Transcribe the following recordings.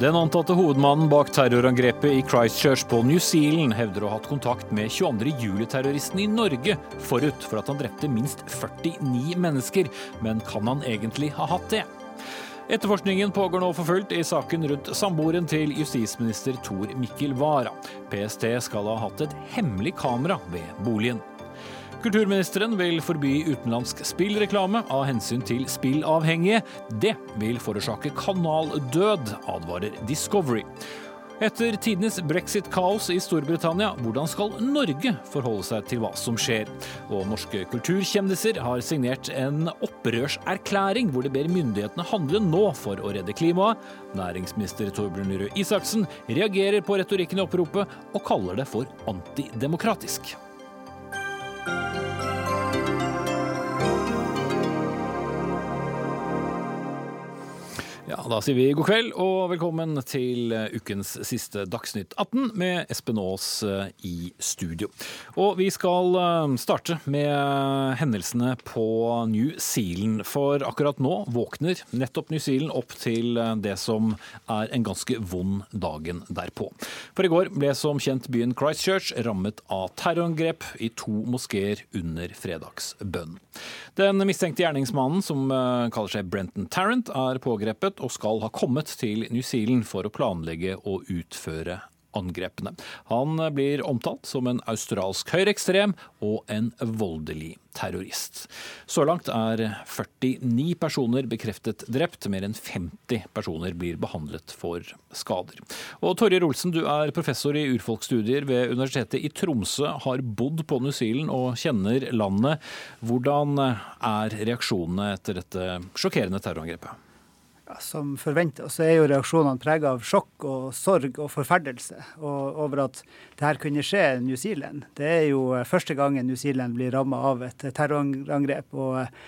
Den antatte hovedmannen bak terrorangrepet i Christchurch på New Zealand hevder å ha hatt kontakt med 22. juli-terroristen i Norge forut for at han drepte minst 49 mennesker. Men kan han egentlig ha hatt det? Etterforskningen pågår nå for fullt i saken rundt samboeren til justisminister Tor Mikkel Wara. PST skal ha hatt et hemmelig kamera ved boligen. Kulturministeren vil forby utenlandsk spillreklame av hensyn til spillavhengige. Det vil forårsake kanaldød, advarer Discovery. Etter tidenes brexit-kaos i Storbritannia, hvordan skal Norge forholde seg til hva som skjer? Og norske kulturkjendiser har signert en opprørserklæring hvor de ber myndighetene handle nå for å redde klimaet. Næringsminister Torbjørn Røe Isaksen reagerer på retorikken i oppropet og kaller det for antidemokratisk. Da sier vi god kveld og velkommen til ukens siste Dagsnytt 18 med Espen Aas eh, i studio. Og vi skal eh, starte med hendelsene på New Zealand. For akkurat nå våkner nettopp New Zealand opp til eh, det som er en ganske vond dagen derpå. For i går ble som kjent byen Christchurch rammet av terrorangrep i to moskeer under fredagsbønn. Den mistenkte gjerningsmannen, som kaller seg Brenton Tarrant, er pågrepet og skal ha kommet til New Zealand for å planlegge og utføre angrepene. Han blir omtalt som en australsk høyreekstrem og en voldelig terrorist. Så langt er 49 personer bekreftet drept, mer enn 50 personer blir behandlet for skader. Og Torjer Olsen, du er professor i urfolksstudier ved Universitetet i Tromsø, har bodd på New Zealand og kjenner landet. Hvordan er reaksjonene etter dette sjokkerende terrorangrepet? Som forventa, så er jo reaksjonene prega av sjokk og sorg og forferdelse og over at det her kunne skje i New Zealand. Det er jo første gangen New Zealand blir ramma av et terrorangrep, og,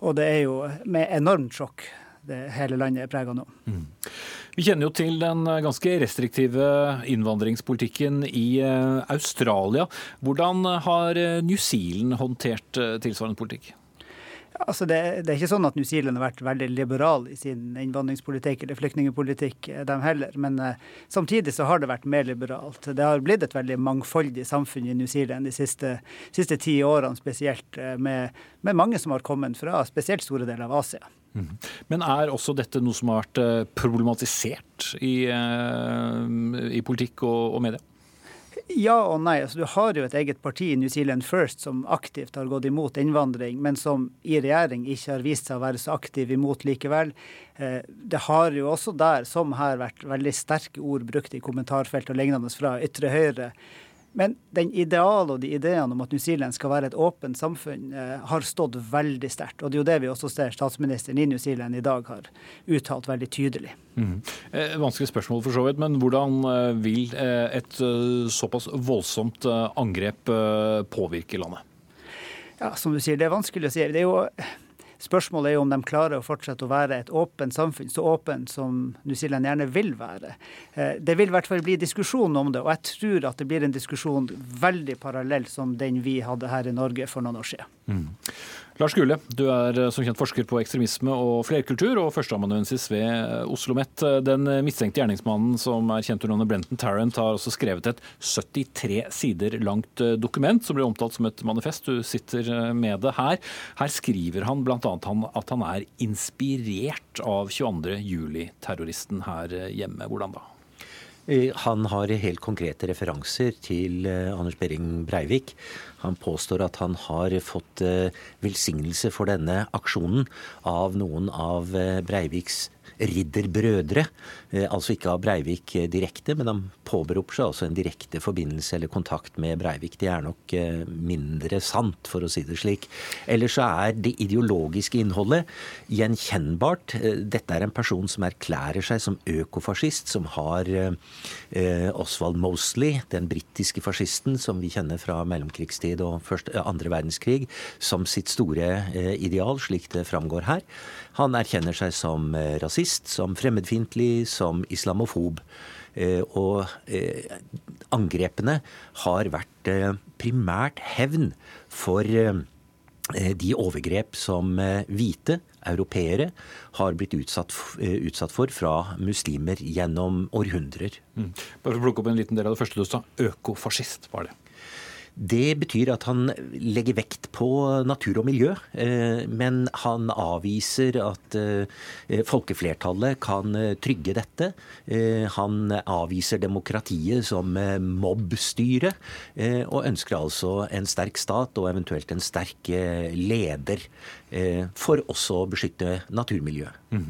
og, det er jo med enormt sjokk det hele landet er prega nå. Mm. Vi kjenner jo til den ganske restriktive innvandringspolitikken i eh, Australia. Hvordan har New Zealand håndtert eh, tilsvarende politikk? Altså det, det, er ikke sånn at New Zealand har vært veldig liberal i sin innvandringspolitikk eller flyktningpolitikk, de heller. Men eh, samtidig så har det vært mer liberalt. Det har blitt et veldig mangfoldig samfunn i New Zealand de siste, siste ti årene spesielt, uh, med, med, mange som har kommet fra spesielt store deler av Asia. Mm. Men er også dette noe som har vært problematisert i, i politikk og, og media? Ja og nei. Altså, du har jo et eget parti, New Zealand First, som aktivt har gått imot innvandring, men som i regjering ikke har vist seg å være så aktiv imot likevel. Eh, det har jo også der, som her, vært veldig sterke ord brukt i kommentarfelt og lignende fra ytre høyre men den idealen og de ideene om at New Zealand skal være et åpent samfunn, eh, har stått veldig sterkt. Og det er jo det vi også ser statsministeren i New Zealand i dag har uttalt veldig tydelig. Mm. Eh, vanskelig spørsmål for så vidt, men hvordan eh, vil eh, et såpass voldsomt angrep påvirke landet? Ja, Som du sier, det er vanskelig å si. Det er jo Spørsmålet er jo om de klarer å fortsette å være et åpent samfunn, så åpent som New Zealand gjerne vil være. Eh, det vil i hvert fall bli diskusjon om det, og jeg tror at det blir en diskusjon veldig parallell som den vi hadde her i Norge for noen år siden. Mm. Lars Gule, du er eh, som kjent forsker på ekstremisme og flerkultur, og førsteamanuensis ved eh, Oslo OsloMet. Den mistenkte gjerningsmannen som er kjent under Brenton Tarrant, har også skrevet et 73 sider langt eh, dokument som blir omtalt som et manifest. Du sitter med det her. Her skriver han bl.a. at han er inspirert av 22. juli-terroristen her hjemme. Hvordan da? Han har helt konkrete referanser til Anders Behring Breivik. Han påstår at han har fått eh, velsignelse for denne aksjonen av noen av eh, Breiviks ridderbrødre. Eh, altså ikke av Breivik direkte, men han påberoper seg altså en direkte forbindelse eller kontakt med Breivik. Det er nok mindre sant, for å si det slik. Ellers så er det ideologiske innholdet gjenkjennbart. Dette er en person som erklærer seg som økofascist, som har Oswald Mosley, den britiske fascisten som vi kjenner fra mellomkrigstid og første, andre verdenskrig som sitt store eh, ideal, slik det framgår her. Han erkjenner seg som eh, rasist, som fremmedfiendtlig, som islamofob. Eh, og angrepene har vært primært hevn for de overgrep som hvite europeere har blitt utsatt, utsatt, for fra muslimer gjennom århundrer. Mm. Bare for å plukke opp en liten del av det første du sa. Økofascist, var det? Det betyr at han legger vekt på natur og miljø, eh, men han avviser at eh, folkeflertallet kan eh, trygge dette. Han avviser demokratiet som mobbstyre, og ønsker altså en sterk stat og eventuelt en sterk leder, for også å beskytte naturmiljøet. Mm.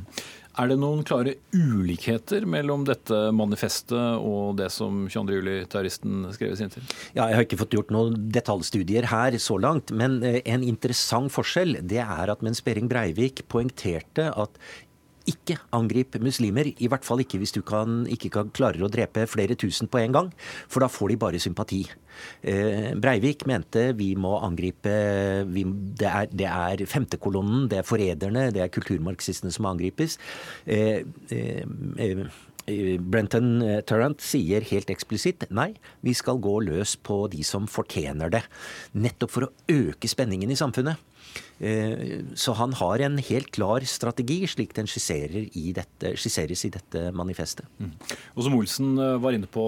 Er det noen klare ulikheter mellom dette manifestet og det som 22. juli-terroristen skrev i sin tid? Ja, jeg har ikke fått gjort noen detaljstudier her så langt, men eh, en interessant forskjell det er at mens Behring Breivik poengterte at ikke angrip muslimer. I hvert fall ikke hvis du kan, ikke kan klarer å drepe flere tusen på en gang, for da får de bare sympati. Eh, Breivik mente vi må angripe vi, det, er, det er femtekolonnen, det er forræderne, det er kulturmarxistene som angripes. Eh, eh, Brenton Turrant sier helt eksplisitt nei, vi skal gå løs på de som fortjener det. Nettopp for å øke spenningen i samfunnet. Eh, så han har en helt klar strategi, slik den i dette, skisseres i dette manifestet. Mm. Og Som Olsen eh, var inne på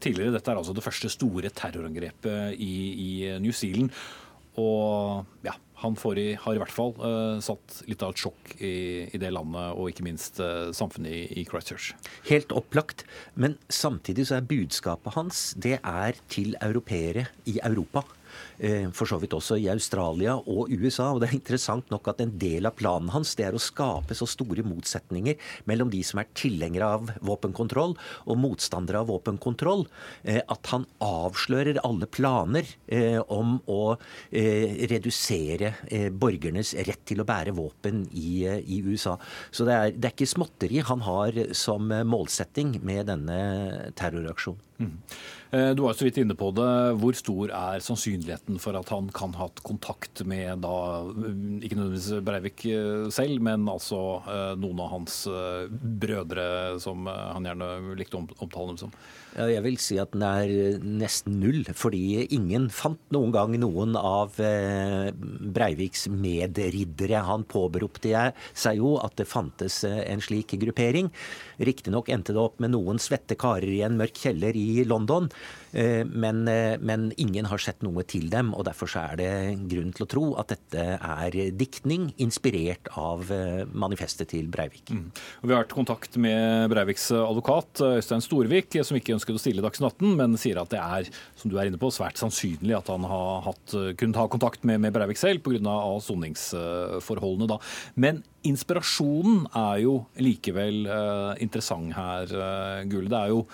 tidligere, dette er altså det første store terrorangrepet i, i New Zealand. Og ja, han i, har i hvert fall uh, satt litt av et sjokk i, i det landet, og ikke minst uh, samfunnet i, i, Christchurch. Helt opplagt. Men samtidig så er budskapet hans det er til europeere i Europa. Eh, for så vidt også i Australia og USA. Og det er interessant nok at en del av planen hans det er å skape så store motsetninger mellom de som er tilhengere av våpenkontroll og motstandere av våpenkontroll, eh, at han avslører alle planer eh, om å redusere borgernes rett til å bære våpen i, i USA. Så det er, det er ikke småtteri han har som målsetting med denne terroraksjonen. Mm. Eh, du var så vidt inne på det. Hvor stor er sannsynligheten for at han kan ha hatt kontakt med da, mm, ikke nødvendigvis Breivik eh, selv, men altså eh, noen av hans brødre, som han gjerne likte å omtale dem som? Jeg vil si at den er nesten null, fordi ingen fant noen gang noen av Breiviks medriddere. Han påberopte seg jo at det fantes en slik gruppering. Riktignok endte det opp med noen svette karer i en mørk kjeller i London. Eh, men, eh, men, ingen har sett noe til dem, og derfor er det grunn til å tro at dette er diktning inspirert av eh, manifestet til Breivik. Mm. Vi har vært i kontakt med Breiviks advokat Øystein Storvik, som ikke ønsket å stille Dagsnytt 18, men sier at det er som du er inne på, svært sannsynlig at han har hatt, kunnet ha kontakt med, med Breivik selv pga. soningsforholdene. Da. Men inspirasjonen er jo likevel uh, interessant her, uh, Gule. Det er jo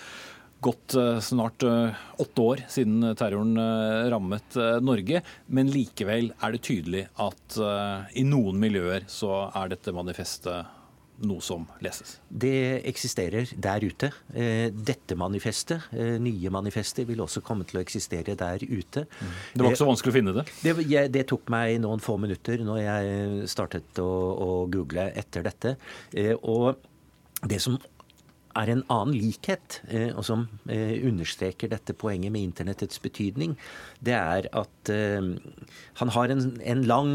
gått eh, snart eh, åtte år siden terroren eh, rammet Norge. Men likevel er det tydelig at i noen miljøer så er dette manifestet noe som leses? Det eksisterer der ute. Dette manifestet, nye manifestet, vil også komme til å eksistere der ute. Mm. Det var ikke så vanskelig å finne det? Det, det tok meg noen få minutter når jeg startet å, å google etter dette. Og det som er en annen likhet, eh, og som eh, understreker dette poenget med internettets betydning, det er at eh, han har en, en lang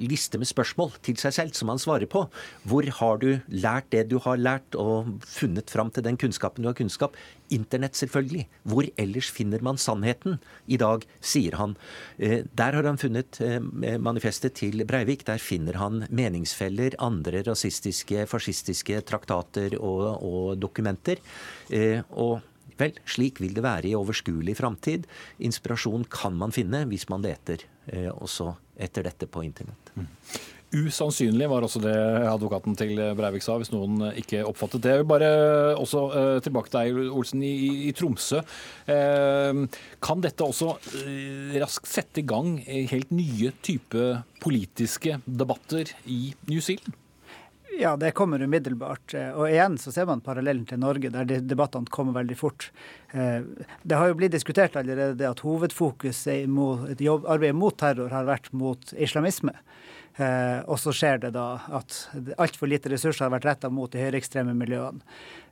liste med spørsmål til seg selv som han svarer på. Hvor har du lært det du har lært, og funnet fram til den kunnskapen du har kunnskap? Internett, selvfølgelig. Hvor ellers finner man sannheten i dag, sier han. Der har han funnet manifestet til Breivik. Der finner han meningsfeller, andre rasistiske, fascistiske traktater og og dokumenter. Eh, og vel, slik vil det være i overskuelig framtid. Inspirasjon kan man finne hvis man leter eh, også etter dette på internett. Usannsynlig var også det advokaten til Breivik sa, hvis noen ikke oppfattet det. Jeg vil bare også eh, tilbake til deg, Olsen, i, i Tromsø. Eh, kan dette også eh, raskt sette i gang helt nye type politiske debatter i New Zealand? Ja, det kommer umiddelbart. Og igjen så ser man parallellen til Norge, der debattene kommer veldig fort. Det har jo blitt diskutert allerede at hovedfokuset i arbeidet mot terror har vært mot islamisme. Eh, og så skjer det da at altfor lite ressurser har vært retta mot de høyreekstreme miljøene.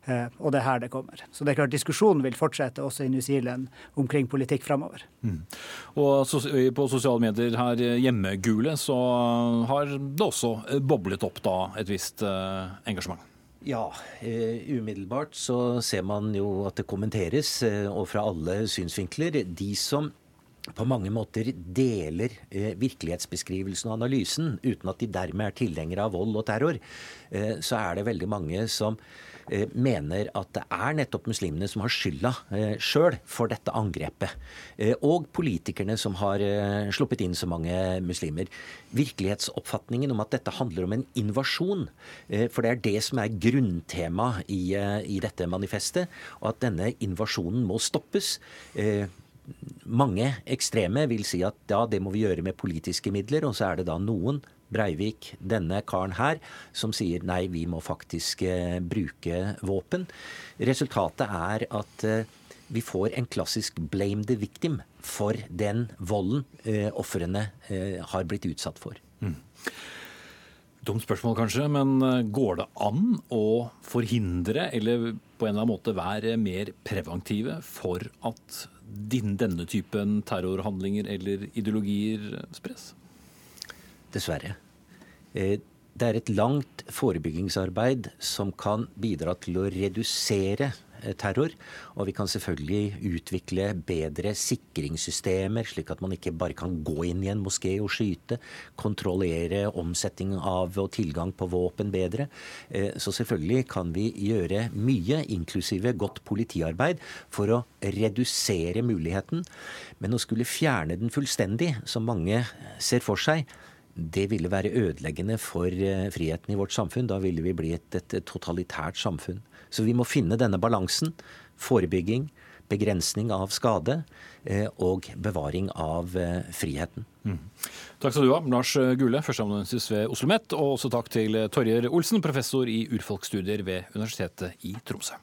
Eh, og det er her det kommer. Så det er klart diskusjonen vil fortsette også i New Zealand omkring politikk framover. Mm. Og på sosiale medier her hjemme, Gule, så har det også boblet opp da et visst eh, engasjement? Ja, uh, umiddelbart så ser man jo at det kommenteres, uh, og fra alle synsvinkler. De som på mange måter deler eh, virkelighetsbeskrivelsen og analysen, uten at de dermed er tilhengere av vold og terror, eh, så er det veldig mange som eh, mener at det er nettopp muslimene som har skylda eh, sjøl for dette angrepet. Eh, og politikerne som har eh, sluppet inn så mange muslimer. Virkelighetsoppfatningen om at dette handler om en invasjon, for det er det som er grunntema i, i dette manifestet, og at denne invasjonen må stoppes mange ekstreme vil si at ja, det må vi gjøre med politiske midler, og så er det da noen, Breivik, denne karen her, som sier nei, vi må faktisk eh, bruke våpen. Resultatet er at eh, vi får en klassisk 'blame the victim' for den volden eh, ofrene eh, har blitt utsatt for. Mm. Dumt spørsmål kanskje, men eh, går det an å forhindre, eller på en eller annen måte være mer preventive for at din, denne typen terrorhandlinger eller ideologier spres? Dessverre. Eh, det er et langt forebyggingsarbeid som kan bidra til å redusere terror. Og vi kan selvfølgelig utvikle bedre sikringssystemer, slik at man ikke bare kan gå inn i en moské og skyte. Kontrollere omsetning av og tilgang på våpen bedre. Eh, så selvfølgelig kan vi gjøre mye, inklusive godt politiarbeid, for å redusere muligheten. Men å skulle fjerne den fullstendig, som mange ser for seg, det ville være ødeleggende for eh, friheten i vårt samfunn. Da ville vi bli et, et, totalitært samfunn. Så vi må finne denne balansen. Forebygging, begrensning av skade eh, og bevaring av eh, friheten. Mm. Takk skal du ha, Lars Gule, førsteamanuensis ved Oslo OsloMet. Og også takk til Torjer Olsen, professor i urfolksstudier ved Universitetet i Tromsø.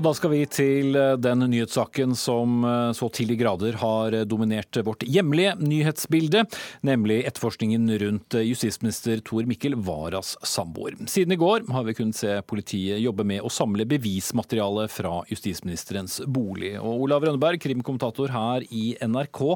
Og da skal vi til eh, den nyhetssaken som eh, så til de grader har dominert vårt hjemlige nyhetsbilde, nemlig etterforskningen rundt justisminister Tor Mikkel Waras samboer. Siden i går har vi kunnet se politiet jobbe med å samle bevismateriale fra justisministerens bolig. Og Olav Rønneberg, krimkommentator her i NRK.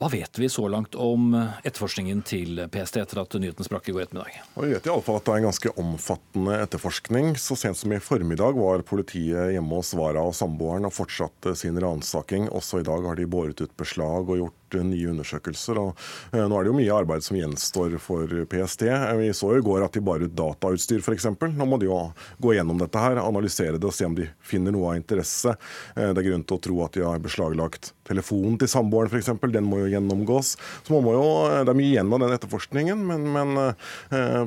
Hva vet vi så langt om etterforskningen til PST etter at nyheten sprakk i går ettermiddag? Vi vet i alle fall at det er en ganske omfattende etterforskning. Så sent som i formiddag var politiet hjemme hos Vara og samboeren og fortsatte sin ransaking. Også i dag har de båret ut beslag og gjort nye undersøkelser. og eh, Nå er det jo mye arbeid som gjenstår for PST. Vi så i går at de bar ut datautstyr f.eks. Nå må de jo gå gjennom dette her, analysere det og se om de finner noe av interesse. Eh, det er grunn til å tro at de har beslaglagt telefonen til samboeren f.eks. Den må jo gjennomgås. Så man må jo, eh, Det er mye igjen av den etterforskningen, men, men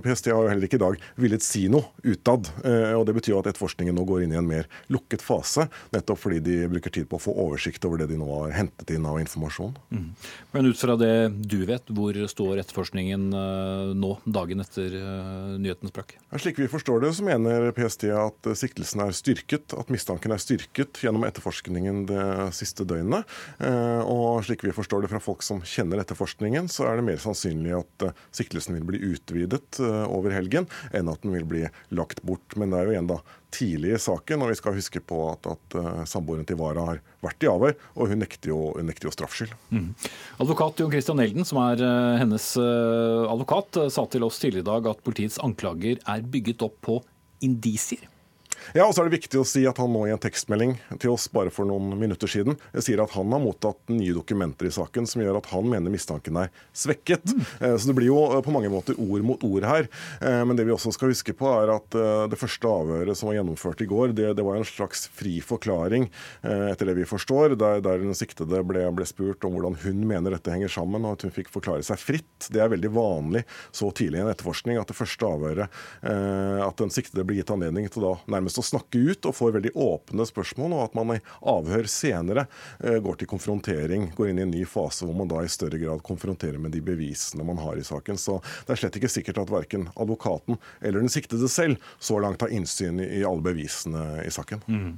PST har jo heller ikke i dag villet si noe utad. og Det betyr jo at etterforskningen nå går inn i en mer lukket fase, nettopp fordi de bruker tid på å få oversikt over det de nå har hentet inn av informasjon. Mm. Men ut fra det du vet, hvor står etterforskningen eh, nå, dagen etter eh, nyheten sprakk? Slik vi forstår det, så mener PST at siktelsen er styrket, at mistanken er styrket gjennom etterforskningen det siste døgnet. Eh, og slik vi forstår det fra folk som kjenner etterforskningen, så er det mer sannsynlig at siktelsen vil bli utvidet over helgen, enn at den vil bli lagt bort. Men det er jo igjen da tidlig i saken, og vi skal huske på at, at uh, samboeren til Vara har vært i avhør, og hun nekter jo, hun nekter jo straffskyld. Mm. Advokat Jon Christian Elden, som er uh, hennes uh, advokat, sa til oss tidligere i dag at politiets anklager er bygget opp på indisier. Ja, og så er det viktig å si at han nå i en tekstmelding til oss bare for noen minutter siden sier at han har mottatt nye dokumenter i saken som gjør at han mener mistanken er svekket. Mm. Så det blir jo eh, på mange måter ord mot ord her. Eh, men det vi også skal huske på, er at det første avhøret som var gjennomført i går, det, det var en slags fri forklaring, etter det vi forstår, der, der den siktede ble, ble, spurt om hvordan hun mener dette henger sammen, og at hun fikk forklare seg fritt. Det er veldig vanlig så tidlig i en etterforskning at det første avhøret, at den siktede blir gitt anledning til da nærmest oftest å snakke ut og får veldig åpne spørsmål, og at man i avhør senere eh, går til konfrontering, går inn i en ny fase hvor man da i større grad konfronterer med de bevisene man har i saken. Så det er slett ikke sikkert at verken advokaten eller den siktede selv så langt har innsyn i alle bevisene i saken. Mm.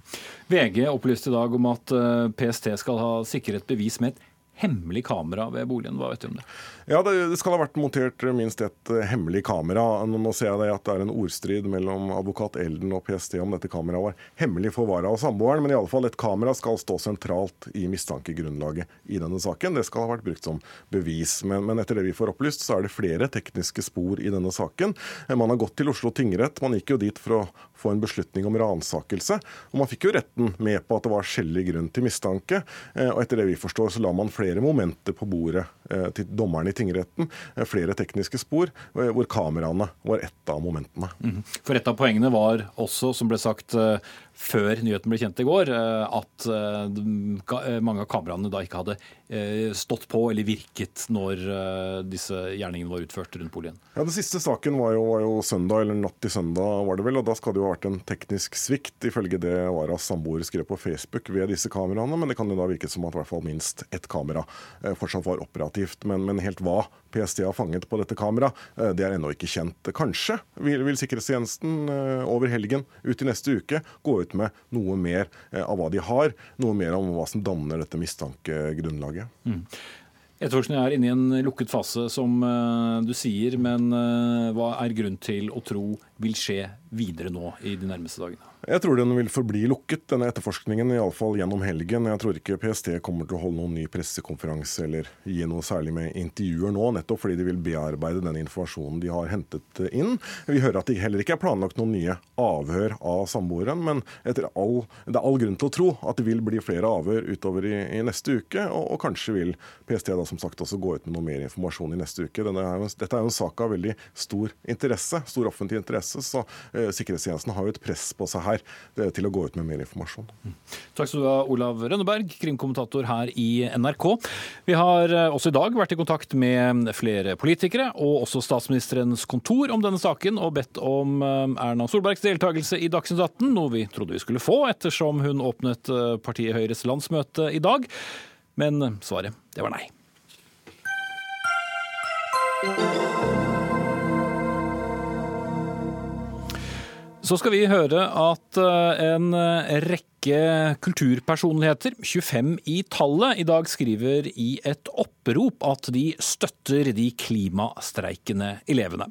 VG opplyste i dag om at eh, PST skal ha sikret bevis med et hemmelig kamera ved boligen. Hva vet du om det? Ja, det, skal ha vært montert minst et eh, hemmelig kamera. Nå ser jeg det at det er en ordstrid mellom advokat Elden og PST om dette kameraet var hemmelig for Vara og samboeren, men i alle fall et kamera skal stå sentralt i mistankegrunnlaget i denne saken. Det skal ha vært brukt som bevis. Men, men etter det vi får opplyst, så er det flere tekniske spor i denne saken. Man har gått til Oslo tingrett. Man gikk jo dit for å få en beslutning om ransakelse. Og man fikk jo retten med på at det var skjellig grunn til mistanke. Eh, og etter det vi forstår, så la man flere momenter på bordet eh, til dommeren i tingretten. Eh, flere tekniske spor, hvor kameraene var ett av momentene. Mhm. For et av poengene var også, som ble sagt før nyheten ble kjent i går, at mange av kameraene da ikke hadde stått på eller virket når disse gjerningene var utført rundt boligen. Ja, Den siste saken var jo, var jo søndag, eller natt til søndag, var det vel. og Da skal det jo ha vært en teknisk svikt, ifølge det Waras samboer skrev på Facebook ved disse kameraene. Men det kan jo da virke som at i hvert fall minst ett kamera eh, fortsatt var operativt. Men, men helt hva PST har fanget på dette kameraet, eh, det er ennå ikke kjent. Kanskje vil, vil sikkerhetstjenesten eh, over helgen ut i neste uke gå ut med noe mer av hva de har, noe mer om hva som danner dette mistankegrunnlaget. Mm. jeg er inne i en lukket fase, som du sier. Men hva er grunn til å tro vil skje videre nå i de nærmeste dagene? Jeg tror den vil forbli lukket, denne etterforskningen, iallfall gjennom helgen. Jeg tror ikke PST kommer til å holde noen ny pressekonferanse eller gi noe særlig med intervjuer nå, nettopp fordi de vil bearbeide den informasjonen de har hentet inn. Vi hører at det heller ikke er planlagt noen nye avhør av samboeren, men all, det er all grunn til å tro at det vil bli flere avhør utover i, i neste uke, og, og, kanskje vil PST da som sagt også gå ut med noe mer informasjon i neste uke. Denne, dette er jo en sak av veldig stor interesse, stor offentlig interesse, så eh, sikkerhetstjenesten har jo et press på seg her til å gå ut med mer informasjon. Takk skal du ha, Olav Rønneberg, krimkommentator her i NRK. Vi har eh, også i dag vært i kontakt med flere politikere og også statsministerens kontor om denne saken, og bedt om eh, Erna Solbergs deltakelse i Dagsnytt 18, noe vi trodde vi skulle få ettersom hun åpnet eh, partiet Høyres landsmøte i dag. Men svaret, det var nei. Så skal vi høre at eh, en eh, rekke kulturpersonligheter, 25 i tallet, i dag skriver i et opprop at de støtter de klimastreikende elevene.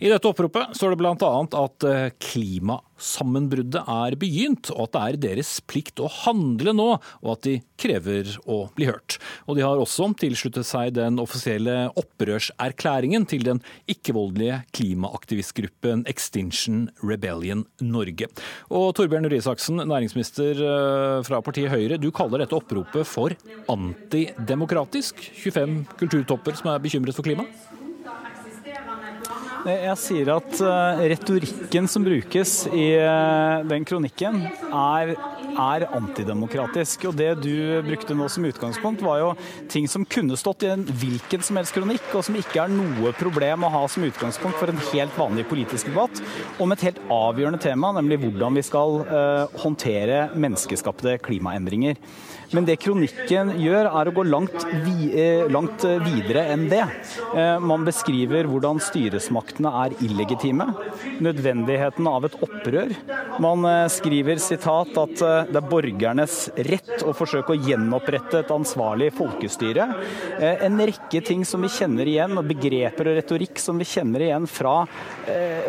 I dette oppropet står det bl.a. at klimasammenbruddet er begynt, og at det er deres plikt å handle nå, og at de krever å bli hørt. Og de har også tilsluttet seg den offisielle opprørserklæringen til den ikke-voldelige klimaaktivistgruppen Extinction Rebellion Norge. Og Torbjørn Røe Isaksen, næringsminister eh, fra partiet Høyre, du kaller dette oppropet for antidemokratisk. 25 kulturtopper som er bekymret for klima? Jeg sier at uh, retorikken som brukes i uh, den kronikken, er, er, antidemokratisk. Og det du brukte nå som utgangspunkt, var jo ting som kunne stått i en hvilken som helst kronikk, og som ikke er noe problem å ha som utgangspunkt for en helt vanlig politisk debatt om et helt avgjørende tema, nemlig hvordan vi skal håndtere menneskeskapte klimaendringer. Men det kronikken gjør, er å gå langt, vi, eh, langt videre enn det. Eh, man beskriver hvordan styresmaktene er illegitime, nødvendigheten av et opprør. Man eh, skriver sitat at det er borgernes rett å forsøke å gjenopprette et ansvarlig folkestyre. En rekke ting som vi kjenner igjen, og begreper og retorikk som vi kjenner igjen fra,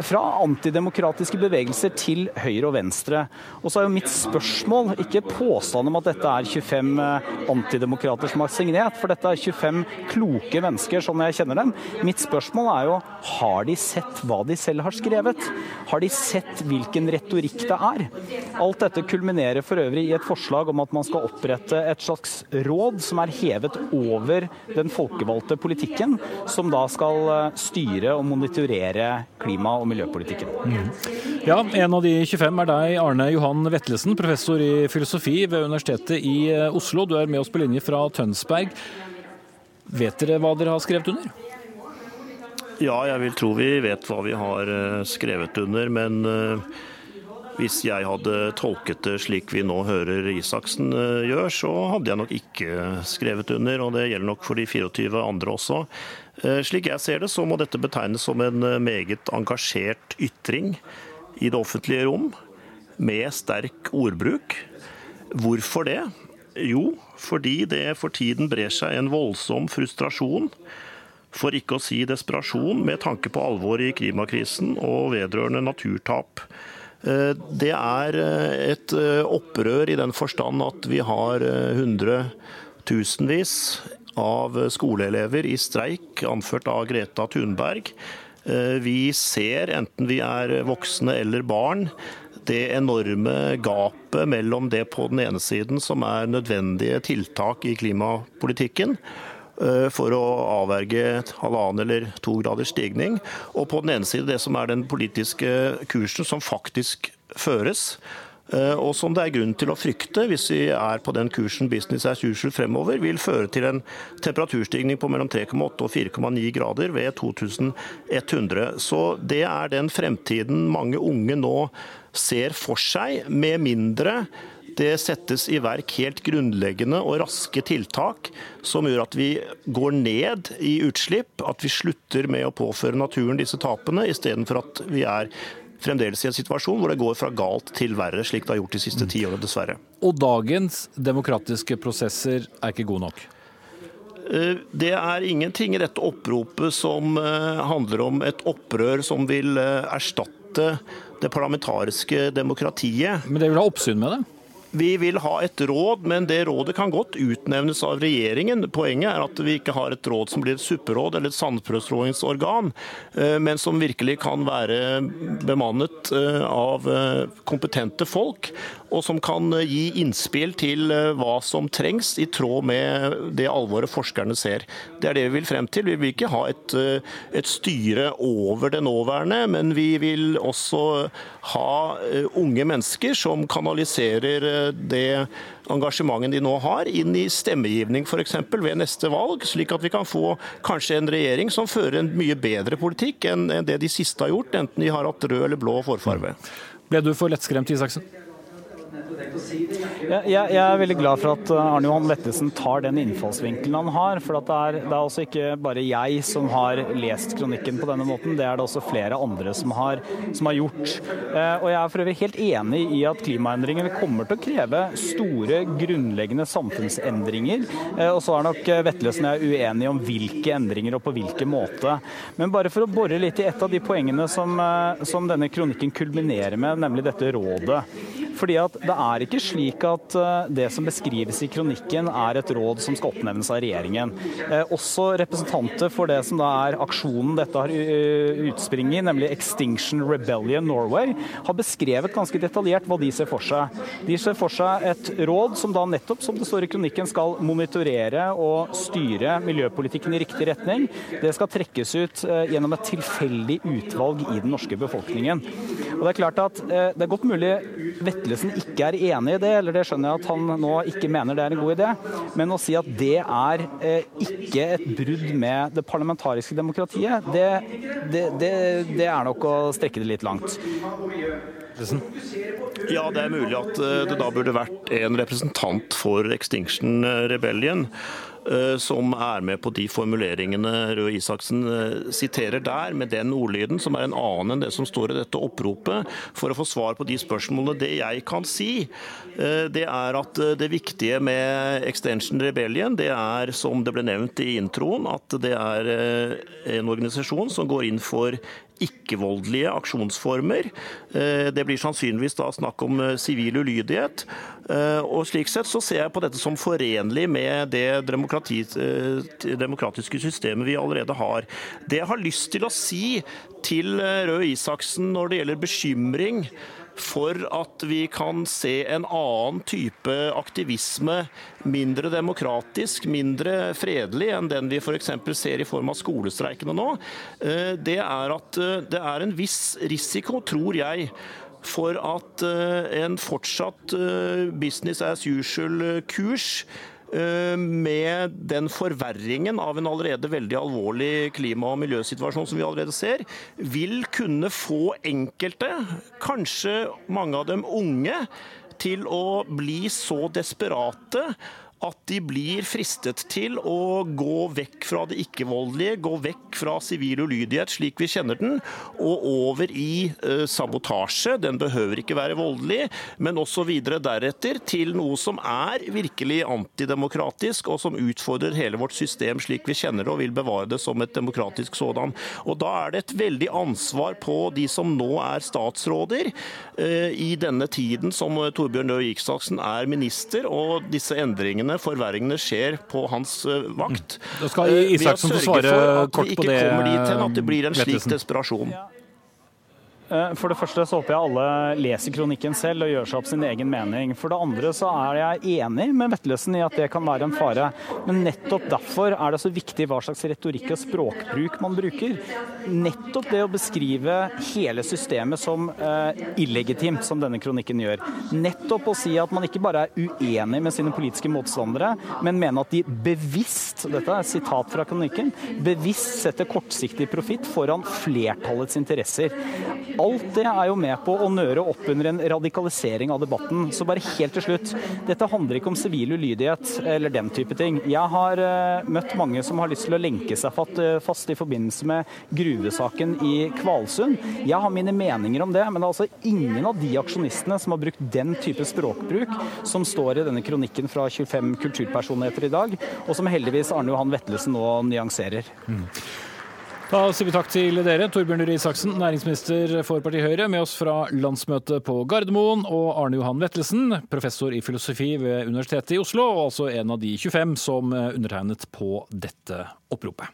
fra antidemokratiske bevegelser til høyre og venstre. Og så er jo mitt spørsmål, ikke påstand om at dette er 25 25 eh, antidemokrater som har signert, for dette er 25 kloke mennesker sånn jeg kjenner dem. Mitt spørsmål er jo har de sett hva de selv har skrevet? Har de sett hvilken retorikk det er? Alt dette kulminerer for øvrig i et forslag om at man skal opprette et slags råd som er hevet over den folkevalgte politikken, som da skal eh, styre og monitorere klima- og miljøpolitikken. Mm. Ja, en av de 25 er deg, Arne Johan Vetlesen, professor i filosofi ved Universitetet i Eh, Oslo. Du er med oss på linje fra Tønsberg. Vet dere hva dere har skrevet under? Ja, jeg vil tro vi vet hva vi har eh, skrevet under. Men eh, Hvis jeg hadde tolket det slik vi nå hører Isaksen eh, gjør, så hadde jeg nok ikke skrevet under. Og det gjelder nok for de 24 andre også. Slik jeg ser det, så må dette betegnes som en meget engasjert ytring i det offentlige rom, med sterk ordbruk. Hvorfor det? Jo, fordi det for tiden brer seg en voldsom frustrasjon for ikke å si desperasjon, med tanke på alvoret i klimakrisen og vedrørende naturtap. Eh, det er eh, et eh, opprør i den forstand at vi har hundretusenvis av skoleelever i streik, anført av Greta Thunberg. Vi ser, enten vi er voksne eller barn, det enorme gapet mellom det på den ene siden som er nødvendige tiltak i klimapolitikken, for å avverge halvannen eller to graders stigning. Og på den ene side det som er den politiske kursen som faktisk føres. Eh, og som det er grunn til å frykte, hvis vi er på den kursen business as usual fremover, vil føre til en temperaturstigning på mellom 3,8 og 4,9 grader ved 2100. Så det er den fremtiden mange unge nå ser for seg, med mindre det settes i verk helt grunnleggende og raske tiltak som gjør at vi går ned i utslipp, at vi slutter med å påføre naturen disse tapene, istedenfor at vi er fremdeles i en situasjon hvor det går fra galt til verre, slik det har gjort de siste ti årene, dessverre. Og dagens demokratiske prosesser er ikke gode nok? Eh, det er ingenting i dette oppropet som eh, handler om et opprør som vil eh, erstatte det parlamentariske demokratiet. Men det vil ha oppsyn med det? Vi vil ha et råd, men det rådet kan godt utnevnes av regjeringen. Poenget er at vi ikke har et råd som blir et supperåd eller et sandprøvstrålingsorgan, eh, men som virkelig kan være bemannet eh, av eh, kompetente folk, og som kan gi innspill til hva som trengs, i tråd med det alvoret forskerne ser. Det er det vi vil frem til. Vi vil ikke ha et, et styre over det nåværende, men vi vil også ha unge mennesker som kanaliserer det engasjementet de nå har, inn i stemmegivning f.eks. ved neste valg, slik at vi kan få kanskje en regjering som fører en mye bedre politikk enn det de siste har gjort, enten de har hatt rød eller blå forfarve. Ble du for lettskremt, Isaksen? Jeg, jeg, er veldig glad for at uh, Arne Johan Lettesen tar den innfallsvinkelen han har. For det er, det er også ikke bare jeg som har lest kronikken på denne måten, det er det også flere andre som har, som har gjort. Eh, og jeg er for øvrig helt enig i at klimaendringene kommer til å kreve store, grunnleggende samfunnsendringer. Eh, og så er nok Vetlesen og jeg uenige om hvilke endringer og på hvilken måte. Men bare for å bore litt i et av de poengene som, uh, som denne kronikken kulminerer med, nemlig dette rådet. Fordi at det er ikke slik at eh, det som beskrives i kronikken er et råd som skal oppnevnes av regjeringen. Eh, også representanter for det som da er aksjonen dette har eh, utspring i, nemlig Extinction Rebellion Norway, har beskrevet ganske detaljert hva de ser for seg. De ser for seg et råd som da nettopp, som det står i kronikken, skal monitorere og styre miljøpolitikken i riktig retning. Det skal trekkes ut gjennom et tilfeldig utvalg i den norske befolkningen. Og Det er klart at det er godt mulig Vetlesen ikke er enig i det, eller det skjønner jeg at han nå ikke mener det er en god idé, men å si at det er eh, ikke et brudd med det parlamentariske demokratiet, det, det, det, det er nok å strekke det litt langt. Ja, det er mulig at eh, det da burde vært en representant for Extinction Rebellion. Eh, som er med på de formuleringene Røe Isaksen eh, siterer der, med den ordlyden, som er en annen enn det som står i dette oppropet, for å få svar på de spørsmålene. Det jeg kan si, eh, det er at det viktige med Extension Rebellion, det er, som det ble nevnt i introen, at det er en organisasjon som går inn for ikke-voldelige aksjonsformer. Eh, det blir sannsynligvis da snakk om eh, sivil ulydighet. Eh, og slik sett så ser jeg på dette som forenlig med det demokratiske systemet vi allerede har. Det jeg har lyst til å si til Røe Isaksen når det gjelder bekymring for at vi kan se en annen type aktivisme, mindre demokratisk, mindre fredelig enn den vi f.eks. ser i form av skolestreikene nå, eh, det er at eh, det er en viss risiko, tror jeg, for at eh, en fortsatt business as usual-kurs med den forverringen av en allerede veldig alvorlig klima- og miljøsituasjon som vi allerede ser, vil kunne få enkelte, kanskje mange av dem unge, til å bli så desperate at de blir fristet til å gå vekk fra det ikke-voldelige, gå vekk fra sivil ulydighet slik vi kjenner den, og over i uh, sabotasje. Den behøver ikke være voldelig, men også videre deretter til noe som er virkelig antidemokratisk, og som utfordrer hele vårt system slik vi kjenner det, og vil bevare det som et demokratisk sådan. Og Da er det et veldig ansvar på de som nå er statsråder, uh, i denne tiden som Torbjørn Røe Isaksen er minister, og disse endringene endringene, forverringene, skjer på hans eh, vakt. Da skal Isaksen få svare kort på det. Ved å sørge for at vi ikke kommer dit hen at det blir en slik desperasjon. Eh, for det første så håper jeg alle leser kronikken selv og gjør seg opp sin egen mening. For det andre så er jeg enig med Vettelsen i at det kan være en fare. Men nettopp derfor er det så viktig hva slags retorikk og språkbruk man bruker. Nettopp det å beskrive hele systemet som eh, illegitimt, som denne kronikken gjør. Nettopp å si at man ikke bare er uenig med sine politiske motstandere, men mener at de bevisst, dette er et sitat fra kronikken, bevisst setter kortsiktig profitt foran flertallets interesser. Alt det er jo med på å nøre opp under en radikalisering av debatten. Så bare helt til slutt, dette handler ikke om sivil ulydighet eller den type ting. Jeg har uh, møtt mange som har lyst til å lenke seg uh, fast i forbindelse med gruvesaken i Kvalsund. Jeg har mine meninger om det, men det er altså ingen av de aksjonistene som har brukt den type språkbruk som står i denne kronikken fra 25 kulturpersonligheter i dag, og som heldigvis Arne Johan Vetlesen nå nyanserer. Mm. Da sier vi takk til dere, Torbjørn Røe Isaksen, næringsminister for partiet Høyre, med oss fra landsmøtet på Gardermoen, og Arne Johan Vettelsen, professor i filosofi ved Universitetet i Oslo, og altså en av de 25 som undertegnet på dette oppropet.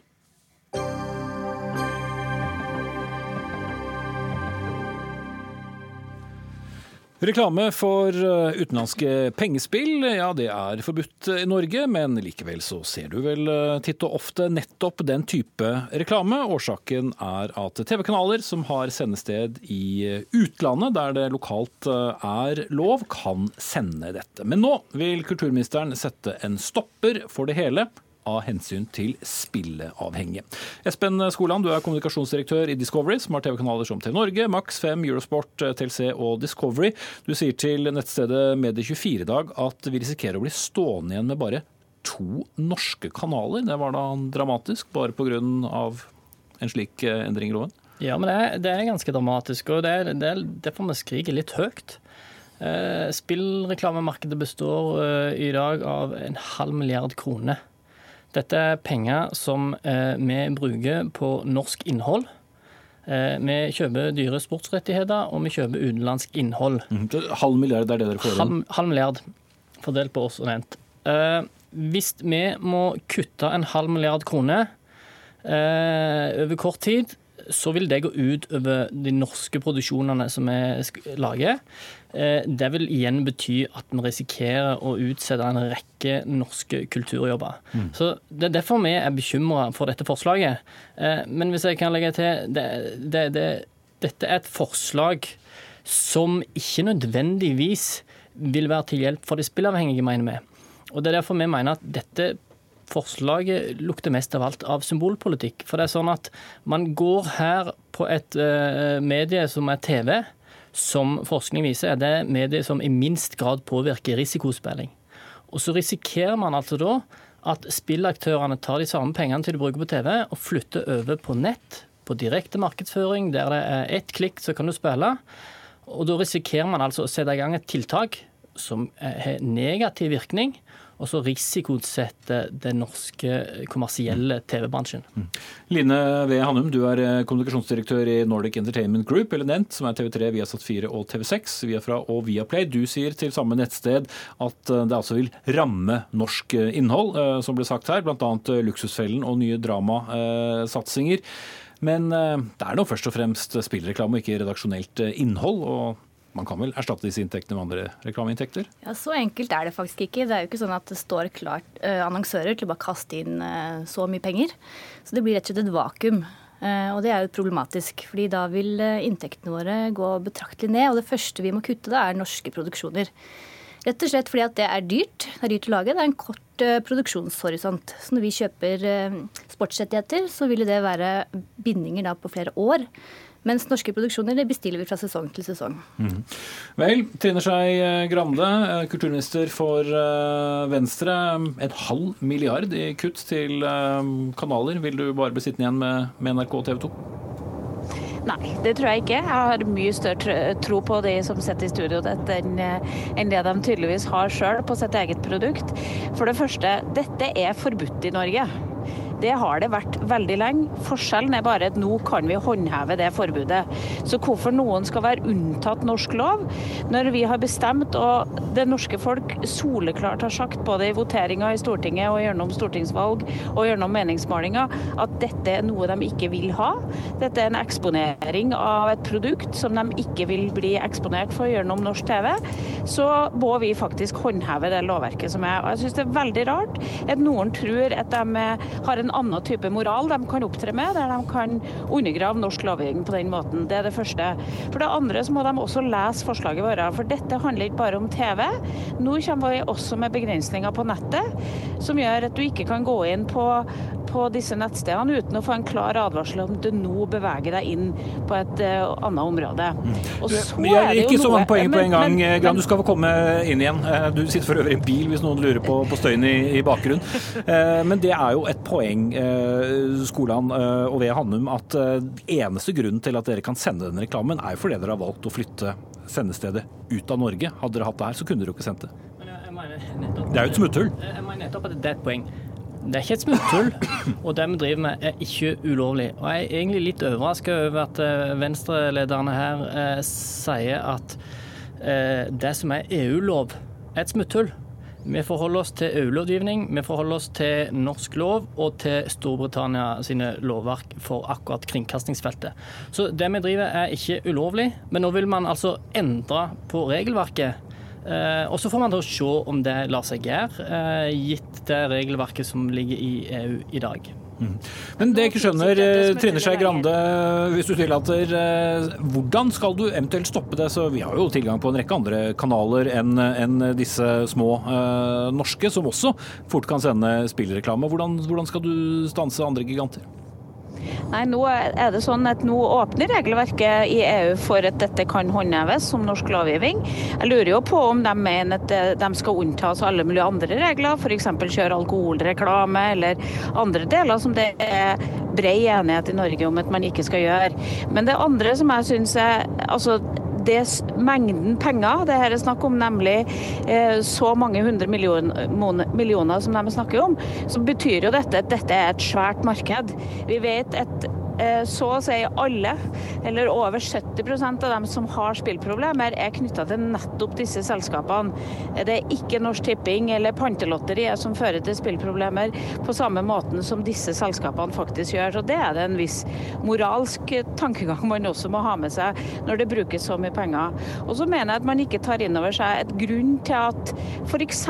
Reklame for eh, utenlandske pengespill, ja det er forbudt i Norge, men likevel så ser du vel eh, titt og ofte nettopp den type reklame. Årsaken er at TV-kanaler som har sendested i eh, utlandet, der det lokalt er lov, kan sende dette. Men nå vil kulturministeren sette en stopper for det hele av hensyn til spilleavhengige. Espen Skoland, du er kommunikasjonsdirektør i Discovery, som har TV-kanaler som TV Norge, Max 5, Eurosport, TLC og Discovery. Du sier til nettstedet Medie24 i dag at vi risikerer å bli stående igjen med bare to norske kanaler. Det var da dramatisk, bare pga. en slik eh, endring i loven? Ja, men det er, det er ganske dramatisk, og det er, det er derfor vi skriker litt høyt. Eh, spillreklamemarkedet består eh, i dag av en halv milliard kroner. Dette er penger som eh, vi bruker på norsk innhold. Eh, vi kjøper dyre sportsrettigheter, og vi kjøper utenlandsk innhold. Mm, halv milliard er det dere får inn? Halv, halv milliard fordelt på oss og nevnt. Eh, hvis vi må kutte en halv milliard kroner over kort tid, så vil det gå ut over de norske produksjonene som vi lager. Eh, det vil igjen bety at vi risikerer å utsette en rekke norske kulturjobber. Mm. Så Det er derfor vi er bekymra for dette forslaget. Eh, men hvis jeg kan legge til det, det, det, Dette er et forslag som ikke nødvendigvis vil være til hjelp for de spillavhengige, mener vi. Og Det er derfor vi mener at dette forslaget lukter mest av alt av symbolpolitikk. For det er sånn at man går her på et uh, medie som er TV, som forskning viser er det mediet som i minst grad påvirker risikospilling. Og så risikerer man altså da at spillaktørene tar de samme pengene til de bruker på TV, og flytter over på nett, på direkte markedsføring, der det er ett klikk, så kan du spille. Og da risikerer man altså å sette i gang et tiltak som har negativ virkning, og så risikosette den norske kommersielle TV-bransjen. Mm. Line V. Hannum, du er eh, kommunikasjonsdirektør i Nordic Entertainment Group, eller NENT, som er TV3, Viasat 4 og TV6, Viafra og Viaplay. Du sier til samme nettsted at eh, det altså vil ramme norsk eh, innhold, som ble sagt her, bl.a. Luksusfellen og nye dramasatsinger. Men det er nå først og fremst spillreklame og ikke redaksjonelt innhold. og man kan vel erstatte disse inntektene med andre reklameinntekter? Ja, Så enkelt er det faktisk ikke. Det er jo ikke sånn at det står klart uh, annonsører til å bare kaste inn uh, så mye penger. Så det blir rett og slett et vakuum. Uh, og det er jo problematisk, fordi da vil inntektene våre gå betraktelig ned. Og det første vi må kutte, da er norske produksjoner. Rett og slett fordi at det er dyrt. Det er dyrt å lage. Det er en kort produksjonshorisont. Så når vi kjøper sportsrettigheter, så vil det være bindinger da på flere år. Mens norske produksjoner bestiller vi fra sesong til sesong. Mm. Vel, Trine Skei Grande, kulturminister for Venstre. En halv milliard i kutt til kanaler. Vil du bare bli sittende igjen med, med NRK og TV 2? Nei, det tror jeg ikke. Jeg har mye større tro på de som sitter i studio enn det de tydeligvis har sjøl på sitt eget produkt. For det første, dette er forbudt i Norge. Det har det vært veldig lenge. Forskjellen er bare at nå kan vi håndheve det forbudet. Så hvorfor noen skal være unntatt norsk lov, når vi har bestemt, og det norske folk soleklart har sagt både i voteringa i Stortinget og gjennom stortingsvalg og gjennom meningsmålinger, at dette er noe de ikke vil ha. Dette er en eksponering av et produkt som de ikke vil bli eksponert for gjennom norsk TV. Så må vi faktisk håndheve det lovverket som er. Og jeg syns det er veldig rart at noen tror at de har en annen type moral de kan opptre med, der de kan undergrave norsk lovgivning på den måten. Det er det første. For det andre så må de også lese forslaget vårt, for dette handler ikke bare om TV. Nå kommer vi også med begrensninger på nettet, som gjør at du ikke kan gå inn på på disse nettstedene uten å få en klar advarsel om du nå beveger deg inn på et uh, annet område. Mm. Og så men er det jo Ikke så mange poeng på en gang, men, Gran. Du skal få komme inn igjen. Eh, du sitter for øvrig i en bil hvis noen lurer på, på støyen i, i bakgrunnen. Eh, men det er jo et poeng, Skolan og ved Hannum, at eneste grunnen til at dere kan sende den reklamen, er fordi dere har valgt å flytte sendestedet ut av Norge. Hadde dere hatt det her, så kunne dere jo ikke sendt det. Det er jo et smutthull. Jeg mener nettopp at det er et poeng. Det er ikke et smutthull, og det vi driver med er ikke ulovlig. Og jeg er egentlig litt overraska over at eh, venstrelederne her eh, sier at eh, det som er EU-lov, er et smutthull. Vi forholder oss til EU-lovgivning, vi forholder oss til norsk lov og til Storbritannia sine lovverk for akkurat kringkastingsfeltet. Så det vi driver er ikke ulovlig, men nå vil man altså endre på regelverket Eh, og Så får man da se om det lar seg gjøre, eh, gitt det regelverket som ligger i EU i dag. Mm. Men det jeg ikke skjønner, eh, Trine Skei Grande, hvis du tillater. Hvordan skal du eventuelt stoppe det? Så Vi har jo tilgang på en rekke andre kanaler enn en disse små uh, norske, som også fort kan sende spillreklame. Hvordan, hvordan skal du stanse andre giganter? Nei, nå er det sånn at nå åpner regelverket i EU for at dette kan håndheves som norsk lovgivning. Jeg lurer jo på om de mener at de skal unntas alle mulige andre regler, f.eks. kjøre alkoholreklame eller andre deler som det er bred enighet i Norge om at man ikke skal gjøre. Men det andre som jeg syns er altså det mengden penger det her er snakk om, nemlig eh, så mange hundre millioner, millioner som de snakker om, så betyr jo dette at dette er et svært marked. Vi vet at så å si alle, eller over 70% av dem som har spillproblemer, er knytta til nettopp disse selskapene. Det er ikke Norsk Tipping eller Pantelotteriet som fører til spillproblemer på samme måten som disse selskapene faktisk gjør. Så Det er det en viss moralsk tankegang man også må ha med seg når det brukes så mye penger. Og så mener jeg at man ikke tar inn over seg et grunn til at f.eks.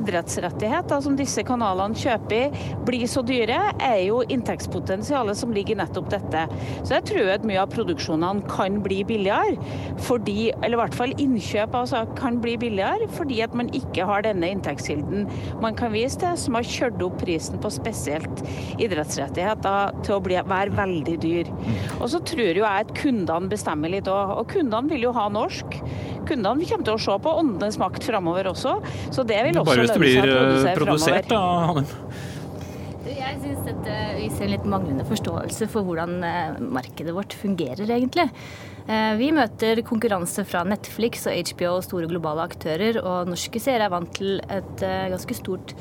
idrettsrettigheter som disse kanalene kjøper, blir så dyre, er jo inntektspotensialet som ligger ligger nettopp dette. Så jeg tror at mye av produksjonene kan bli billigere, fordi, eller i hvert fall innkjøp altså, kan bli billigere, fordi at man ikke har denne inntektskilden man kan vise til, som har kjørt opp prisen på spesielt idrettsrettigheter til å bli, være veldig dyr. Og så tror jo jeg at kundene bestemmer litt òg, og kundene vil jo ha norsk. Kundene kommer til å se på åndenes makt framover også, så det vil også lønne seg å produsere eh, produsert, framover. Da, jeg syns dette viser en litt manglende forståelse for hvordan eh, markedet vårt fungerer, egentlig. Eh, vi møter konkurranse fra Netflix og HBO og store globale aktører, og norske seere er vant til et eh, ganske stort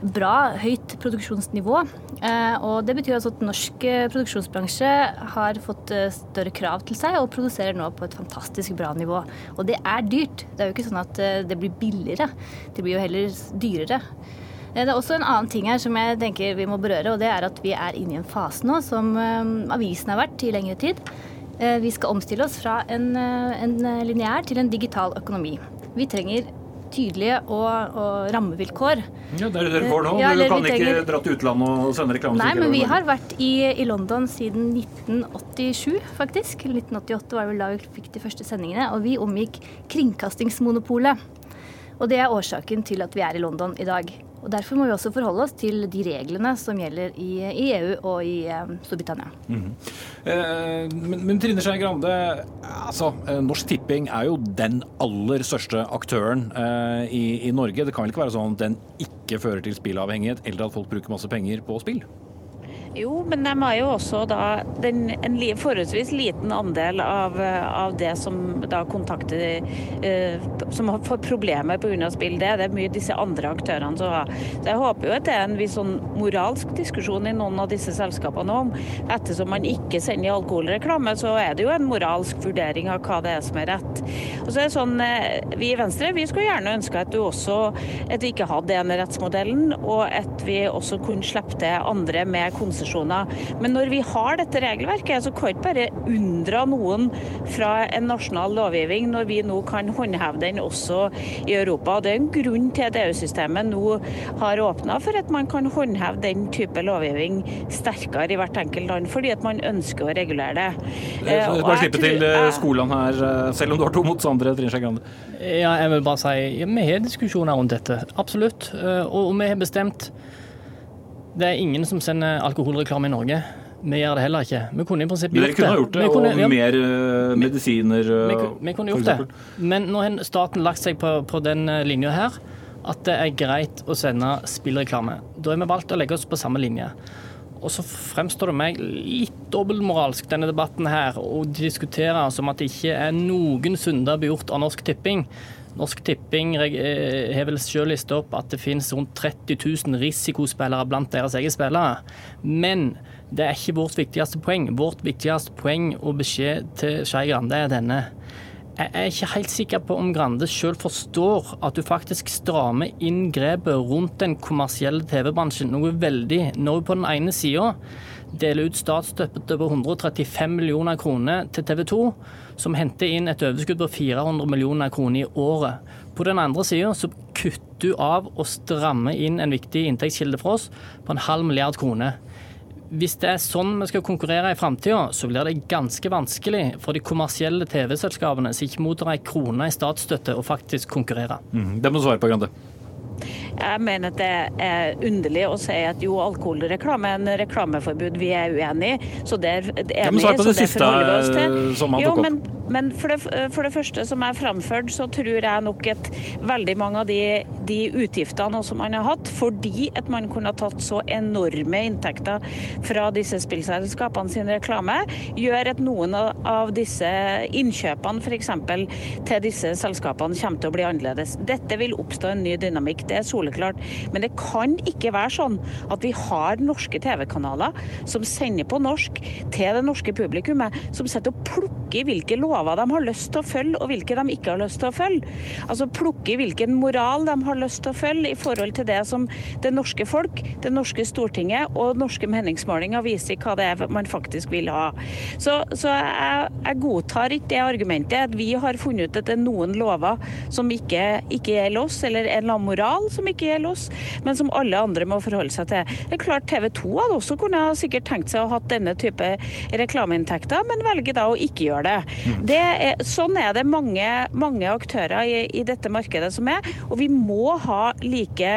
bra, høyt produksjonsnivå. Og det betyr altså at norsk produksjonsbransje har fått større krav til seg og produserer nå på et fantastisk bra nivå. Og det er dyrt. Det er jo ikke sånn at det blir billigere. Det blir jo heller dyrere. Eh, det er også en annen ting her som jeg tenker vi må berøre, og det er at vi er inne i en fase nå som eh, avisen har vært i lengre tid. Eh, vi skal omstille oss fra en, en lineær til en digital økonomi. Vi trenger tydelige og, og rammevilkår. Ja, Det er det dere får nå. Ja, du kan ikke trenger... dra til utlandet og sende reklame? Nei, men vi har vært i, i, London siden 1987, faktisk. 1988 var vel da vi fikk de første sendingene. Og vi omgikk Kringkastingsmonopolet. Og det er årsaken til at vi er i London i dag. Og Derfor må vi også forholde oss til de reglene som gjelder i, i EU og i eh, Storbritannia. Mm. Eh, men, men, Trine Skei Grande, altså, eh, Norsk Tipping er jo den aller største aktøren eh, i, i, Norge. Det kan vel ikke være sånn at den ikke fører til spillavhengighet, eller at folk bruker masse penger på spill? Jo, men de har jo også da den, en forholdsvis liten andel av, av det som da kontakter eh, Som får problemer pga. spill. Det er mye disse andre aktørene som har. Så jeg håper jo at det er en viss sånn moralsk diskusjon i noen av disse selskapene om. Ettersom man ikke sender alkoholreklame, så er det jo en moralsk vurdering av hva det er som er rett. Og så er det sånn, eh, Vi i Venstre vi skulle gjerne ønske at du også at vi ikke hadde enerettsmodellen, og at vi også kunne slippe til andre med konsesjon konsesjoner. Men når vi har dette regelverket, så kan ikke bare unndra noen fra en nasjonal lovgivning når vi nå kan håndheve den også i Europa. Og Det er en grunn til at EU-systemet nå har åpna for at man kan håndheve den type lovgivning sterkere i hvert enkelt land, fordi at man ønsker å regulere det. Så bare slippe til eh, skolene her, eh, selv om du har to motstandere, Trine Skei Grande. Ja, jeg vil bare si ja, vi har diskusjoner rundt dette, absolutt. Eh, og vi har bestemt det er ingen som sender alkoholreklame i Norge. Vi gjør det heller ikke. Vi kunne i prinsippet gjort det. Dere kunne gjort det, kunne, og mer uh, medisiner vi, vi, vi, kunne gjort det. Men nå har staten lagt seg på, på den eh, linja her at det er greit å sende spillreklame. Da har vi valgt å legge oss på samme linje. Og så fremstår det meg litt dobbeltmoralsk, denne debatten her, å diskutere som at det ikke er noen synder begjort av Norsk Tipping. Norsk Tipping eh, har vel selv lista opp at det finnes rundt 30 000 risikospillere blant deres egne spillere. Men det er ikke vårt viktigste poeng. Vårt viktigste poeng og beskjed til Skei Grande er denne. Jeg er ikke helt sikker på om Grande selv forstår at du faktisk strammer inn grepet rundt den kommersielle TV-bransjen noe veldig når du på den ene sida deler ut statsstøtte på 135 millioner kroner til TV 2 som henter inn et overskudd på 400 millioner kroner i året. På den andre sida så kutter du av og strammer inn en viktig inntektskilde for oss på en halv milliard kroner. Hvis det er sånn vi skal konkurrere i framtida, så blir det ganske vanskelig for de kommersielle TV-selskapene som ikke mottar ei krone i statsstøtte, å faktisk konkurrere. Mm, det må du svare på, Grande. Jeg mener at det er underlig å si at jo, alkoholreklame er en reklameforbud vi er uenig i. Så det er enig, ja, men svar på det siste som han tok opp. Men for det, for det, første som er framført, så tror jeg nok at veldig mange av de, de utgiftene som man har hatt, fordi at man kunne ha tatt så enorme inntekter fra disse spillselskapene sin reklame, gjør at noen av disse innkjøpene f.eks. til disse selskapene kommer til å bli annerledes. Dette vil oppstå en ny dynamikk, det er soleklart. Men det kan ikke være sånn at vi har norske TV-kanaler som sender på norsk til det norske publikummet, som sitter og plukker hvilke lover lover de har lyst til å følge, og hvilke de ikke har lyst til å følge. Altså plukke hvilken moral de har lyst til å følge i forhold til det som det norske folk, det norske Stortinget og norske meningsmålinger viser hva det er man faktisk vil ha. Så, så jeg, jeg, godtar ikke det argumentet at vi har funnet ut at det er noen lover som ikke, ikke gjelder oss, eller en eller annen moral som ikke gjelder oss, men som alle andre må forholde seg til. Det er klart TV 2 hadde også kunne sikkert tenkt seg å ha denne type reklameinntekter, men velger da å ikke gjøre det. Mm. Er, sånn er det mange, mange aktører i, i, dette markedet som er. Og vi må ha like,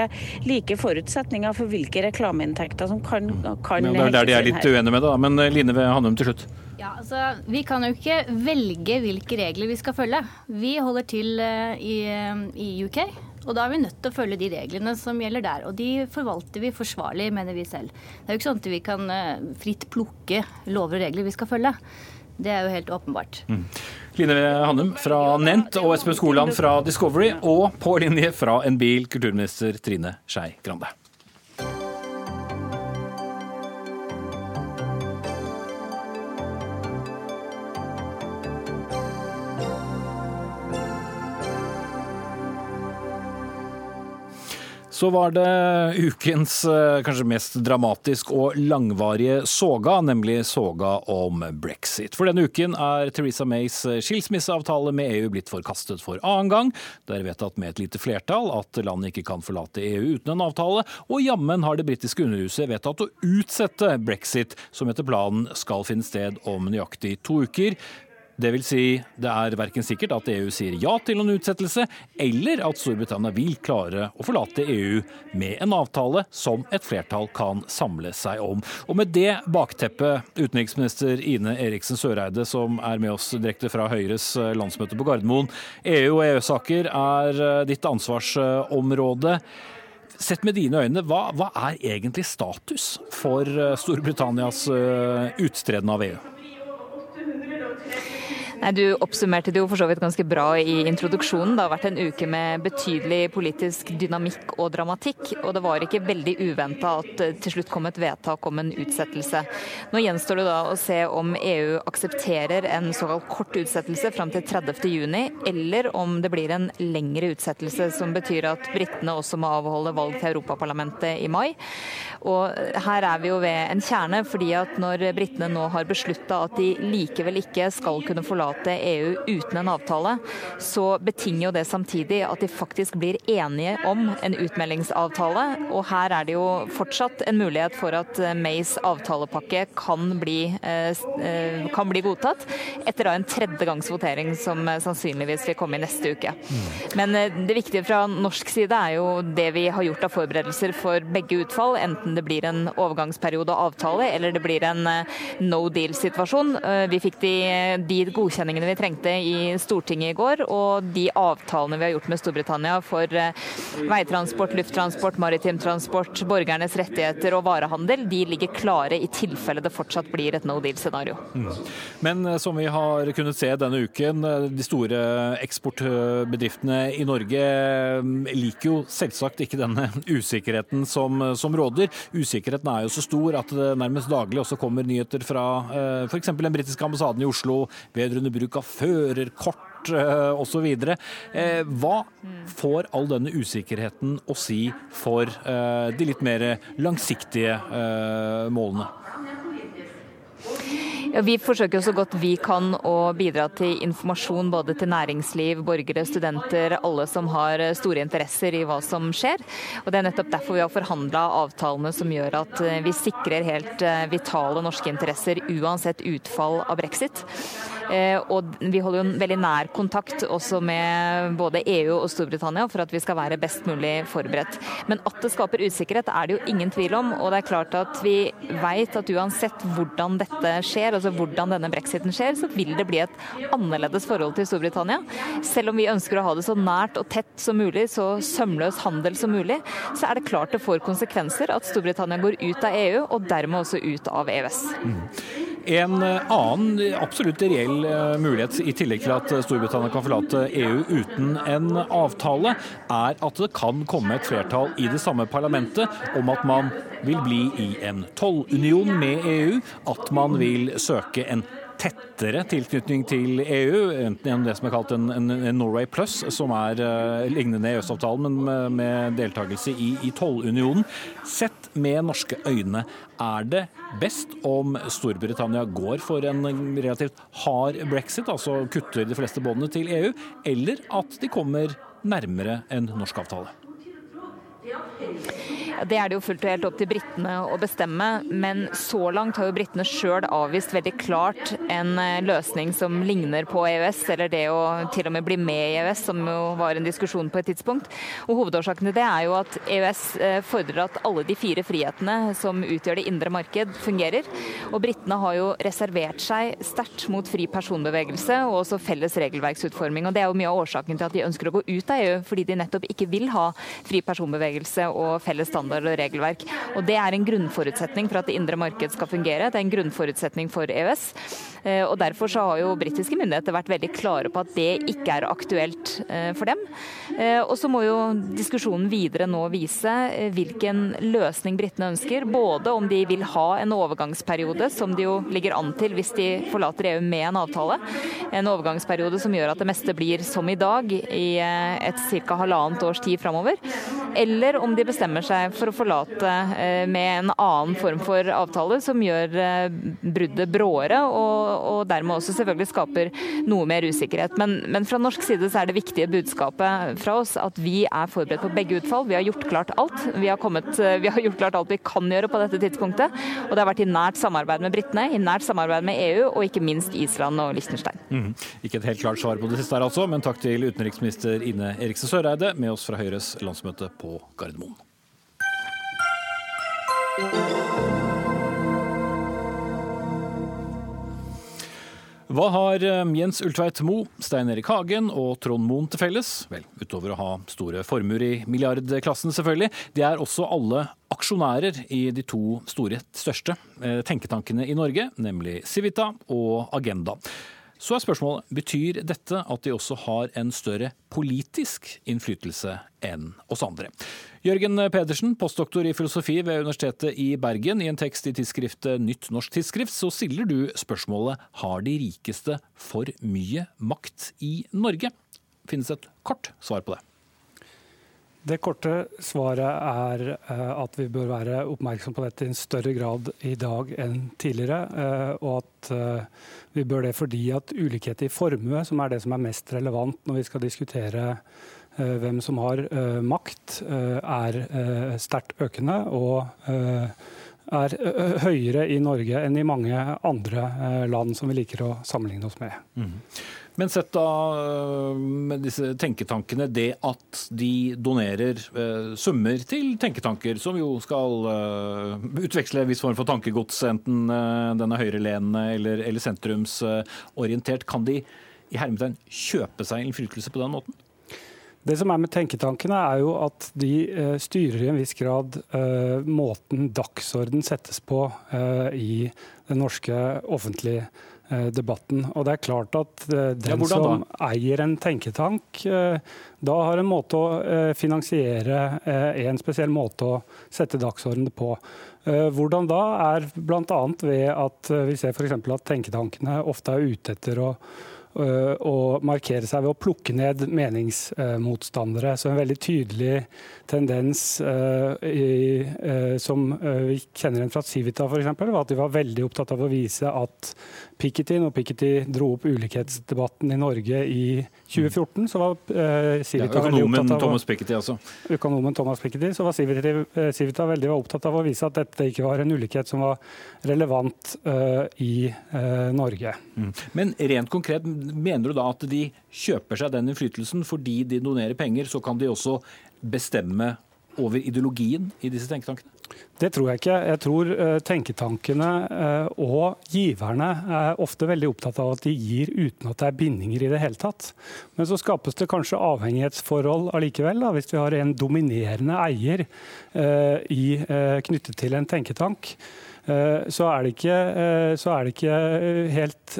like forutsetninger for hvilke reklameinntekter som kan, kan Det er der de er litt uenige med det, men eh, Line Hanum til slutt. Ja, altså, Vi kan jo ikke velge hvilke regler vi skal følge. Vi holder til uh, i, i UK. Og da er vi nødt til å følge de reglene som gjelder der. Og de forvalter vi forsvarlig, mener vi selv. Det er jo ikke sånn at vi kan uh, fritt plukke lover og regler vi skal følge. Det er jo helt åpenbart. Mm. Line Hannum fra Nent og Espen Skoland fra Discovery, og på linje fra en bil, kulturminister Trine Skei Grande. Så var det ukens eh, kanskje mest dramatisk og langvarige soga, nemlig soga om brexit. For denne uken er Theresa Mays skilsmisseavtale med EU blitt forkastet for annen gang. Det er vedtatt med et lite flertall at landet ikke kan forlate EU uten en avtale, og jammen har det britiske underhuset vedtatt å utsette brexit, som etter planen skal finne sted om nøyaktig to uker. Det vil si, det er verken sikkert at EU sier ja til en utsettelse, eller at Storbritannia vil klare å forlate EU med en avtale som et flertall kan samle seg om. Og med det bakteppet, utenriksminister Ine Eriksen Søreide, som er med oss direkte fra Høyres landsmøte på Gardermoen. EU og EU-saker er ditt ansvarsområde. Sett med dine øyne, hva, hva er egentlig status for Storbritannias utstreden av EU? Du oppsummerte det jo for så vidt ganske bra i introduksjonen. Det har vært en uke med betydelig politisk dynamikk og dramatikk. Og det var ikke veldig uventa at til slutt kom et vedtak om en utsettelse. Nå gjenstår det da å se om EU aksepterer en såkalt kort utsettelse fram til 30.6, eller om det blir en lengre utsettelse som betyr at britene også må avholde valg til Europaparlamentet i mai. Og her er vi jo ved en kjerne, fordi at når britene nå har beslutta at de likevel ikke skal kunne forlate forlate EU uten en avtale, så betinger jo det samtidig at de faktisk blir enige om en utmeldingsavtale. Og her er det jo fortsatt en mulighet for at Mays avtalepakke kan bli, eh, kan bli godtatt, etter da en tredje gangs votering som sannsynligvis vil komme i neste uke. Men eh, det viktige fra norsk side er jo det vi har gjort av forberedelser for begge utfall, enten det blir en overgangsperiode og avtale, eller det blir en eh, no deal-situasjon. Vi fikk de, de godkjennelsene godkjenningene vi trengte i Stortinget i går, og de avtalene vi har gjort med Storbritannia for eh, veitransport, lufttransport, maritim transport, borgernes rettigheter og varehandel, de ligger klare i tilfelle det fortsatt blir et no deal-scenario. Mm. Men eh, som vi har kunnet se denne uken, eh, de store eksportbedriftene i Norge liker jo selvsagt ikke denne usikkerheten som, som råder. Usikkerheten er jo så stor at det nærmest daglig også kommer nyheter fra f.eks. den britiske ambassaden i Oslo vedrørende bruk av førerkort eh, osv. Eh, hva får all denne usikkerheten å si for eh, de litt mer langsiktige målene? Ja, vi forsøker så godt vi kan å bidra til informasjon både til næringsliv, borgere, studenter, alle som har store interesser i hva som skjer. Og Det er nettopp derfor vi har forhandla avtalene som gjør at vi sikrer helt vitale norske interesser uansett utfall av brexit. Eh, og vi holder jo en veldig nær kontakt også med både EU og Storbritannia for at vi skal være best mulig forberedt. Men at det skaper usikkerhet er det jo ingen tvil om. Og det er klart at vi vet at uansett hvordan dette skjer, altså hvordan denne brexiten skjer, så vil det bli et annerledes forhold til Storbritannia. Selv om vi ønsker å ha det så nært og tett som mulig, så sømløs handel som mulig, så er det klart det får konsekvenser at Storbritannia går ut av EU, og dermed også ut av EØS. Mm. En annen absolutt reell eh, mulighet, i tillegg til at Storbritannia kan forlate EU uten en avtale, er at det kan komme et flertall i det samme parlamentet om at man vil bli i en tollunion med EU, at man vil søke en tettere tilknytning til EU, enten gjennom det som er kalt en, en, en Norway Plus, som er uh, lignende EØS-avtalen, men med, med deltakelse i, i tollunionen. Sett med norske øyne, er det best om Storbritannia går for en relativt hard brexit, altså kutter de fleste båndene til EU, eller at de kommer nærmere en norsk avtale? Det er det jo fullt og helt opp til britene å bestemme, men så langt har jo britene sjøl avvist veldig klart en eh, løsning som ligner på EØS, eller det å til og med bli med i EØS, som jo var en diskusjon på et tidspunkt. Og Hovedårsaken til det er jo at EØS eh, fordrer at alle de fire frihetene som utgjør det indre marked, fungerer. Og britene har jo reservert seg sterkt mot fri personbevegelse og også felles regelverksutforming. Og Det er jo mye av årsaken til at de ønsker å gå ut av EU, fordi de nettopp ikke vil ha fri personbevegelse og felles standard standard og regelverk. Og Det er en grunnforutsetning for at det indre marked skal fungere. Det er en grunnforutsetning for EØS. Eh, og Derfor så har jo britiske myndigheter vært veldig klare på at det ikke er aktuelt eh, for dem. Eh, og så må jo diskusjonen videre nå vise hvilken løsning britene ønsker. Både om de vil ha en overgangsperiode, som de jo ligger an til hvis de forlater EU med en avtale. En overgangsperiode som gjør at det meste blir som i dag i et ca. halvannet års tid framover. Eller om de bestemmer seg for for å forlate eh, med en annen form for avtale som gjør eh, bruddet bråere, og, og dermed også selvfølgelig skaper noe mer usikkerhet. Men, men, fra norsk side så er det viktige budskapet fra oss at vi er forberedt på begge utfall. Vi har gjort klart alt. Vi har, kommet, vi har gjort klart alt vi kan gjøre på dette tidspunktet. Og det har vært i nært samarbeid med britene, i nært samarbeid med EU og ikke minst Island og Liechtenstein. Mm. Ikke et helt klart svar på det siste her altså, men takk til utenriksminister Ine Eriksen Søreide med oss fra Høyres landsmøte på Gardermoen. Hva har eh, Jens Ulltveit Moe, Stein Erik Hagen og Trond Moen til felles? Vel, utover å ha store formuer i milliardklassen, selvfølgelig. De er også alle aksjonærer i de to store, største eh, tenketankene i Norge, nemlig Civita og Agenda. Så er spørsmålet betyr dette at de også har en større politisk innflytelse enn oss andre. Jørgen Pedersen, postdoktor i filosofi ved Universitetet i Bergen. I en tekst i tidsskriftet Nytt norsk tidsskrift så stiller du spørsmålet har de rikeste for mye makt i Norge? Finnes et kort svar på det? Det korte svaret er eh, at vi bør være oppmerksom på dette i en større grad i dag enn tidligere. Eh, og at eh, vi bør det fordi at ulikhet i formue, som er det som er mest relevant når vi skal diskutere hvem som har makt, er sterkt økende og er høyere i Norge enn i mange andre land som vi liker å sammenligne oss med. Mm. Men sett da øh, med disse tenketankene, det at de donerer øh, summer til tenketanker som jo skal øh, utveksle en viss form for tankegods, enten den er høyrelenende eller, eller sentrumsorientert, kan de i hermetegn kjøpe seg innflytelse på den måten? Det som er med tenketankene, er jo at de uh, styrer i en viss grad uh, måten dagsorden settes på uh, i den norske offentlige Eh, debatten. Og det er klart at eh, den ja, som eier en tenketank, eh, da har en måte å finansiere en spesiell måte å sette dagsordenen på. Hvordan da er bl.a. ved at vi ser f.eks. at tenketankene ofte er ute etter å å markere seg ved å plukke ned meningsmotstandere. Så en veldig tydelig tendens i, som vi kjenner igjen fra Civita f.eks., var at de var veldig opptatt av å vise at Piketty, når Piketty dro opp ulikhetsdebatten i Norge i 2014, så var eh, Civita ja, veldig opptatt av Thomas Piketty, altså. Økonomen Thomas Piketty, så var Civita, eh, Civita veldig opptatt av å vise at dette ikke var en ulikhet som var relevant uh, i uh, Norge. Mm. Men rent konkret, mener du da at de kjøper seg den innflytelsen fordi de donerer penger, så kan de også bestemme over ideologien i disse tenketankene? Det tror jeg ikke. Jeg tror uh, tenketankene uh, og giverne er ofte veldig opptatt av at de gir uten at det er bindinger i det hele tatt. Men så skapes det kanskje avhengighetsforhold allikevel, da, hvis vi har en dominerende eier i, knyttet til en tenketank. Eh, så er det ikke, eh, er det ikke eh, helt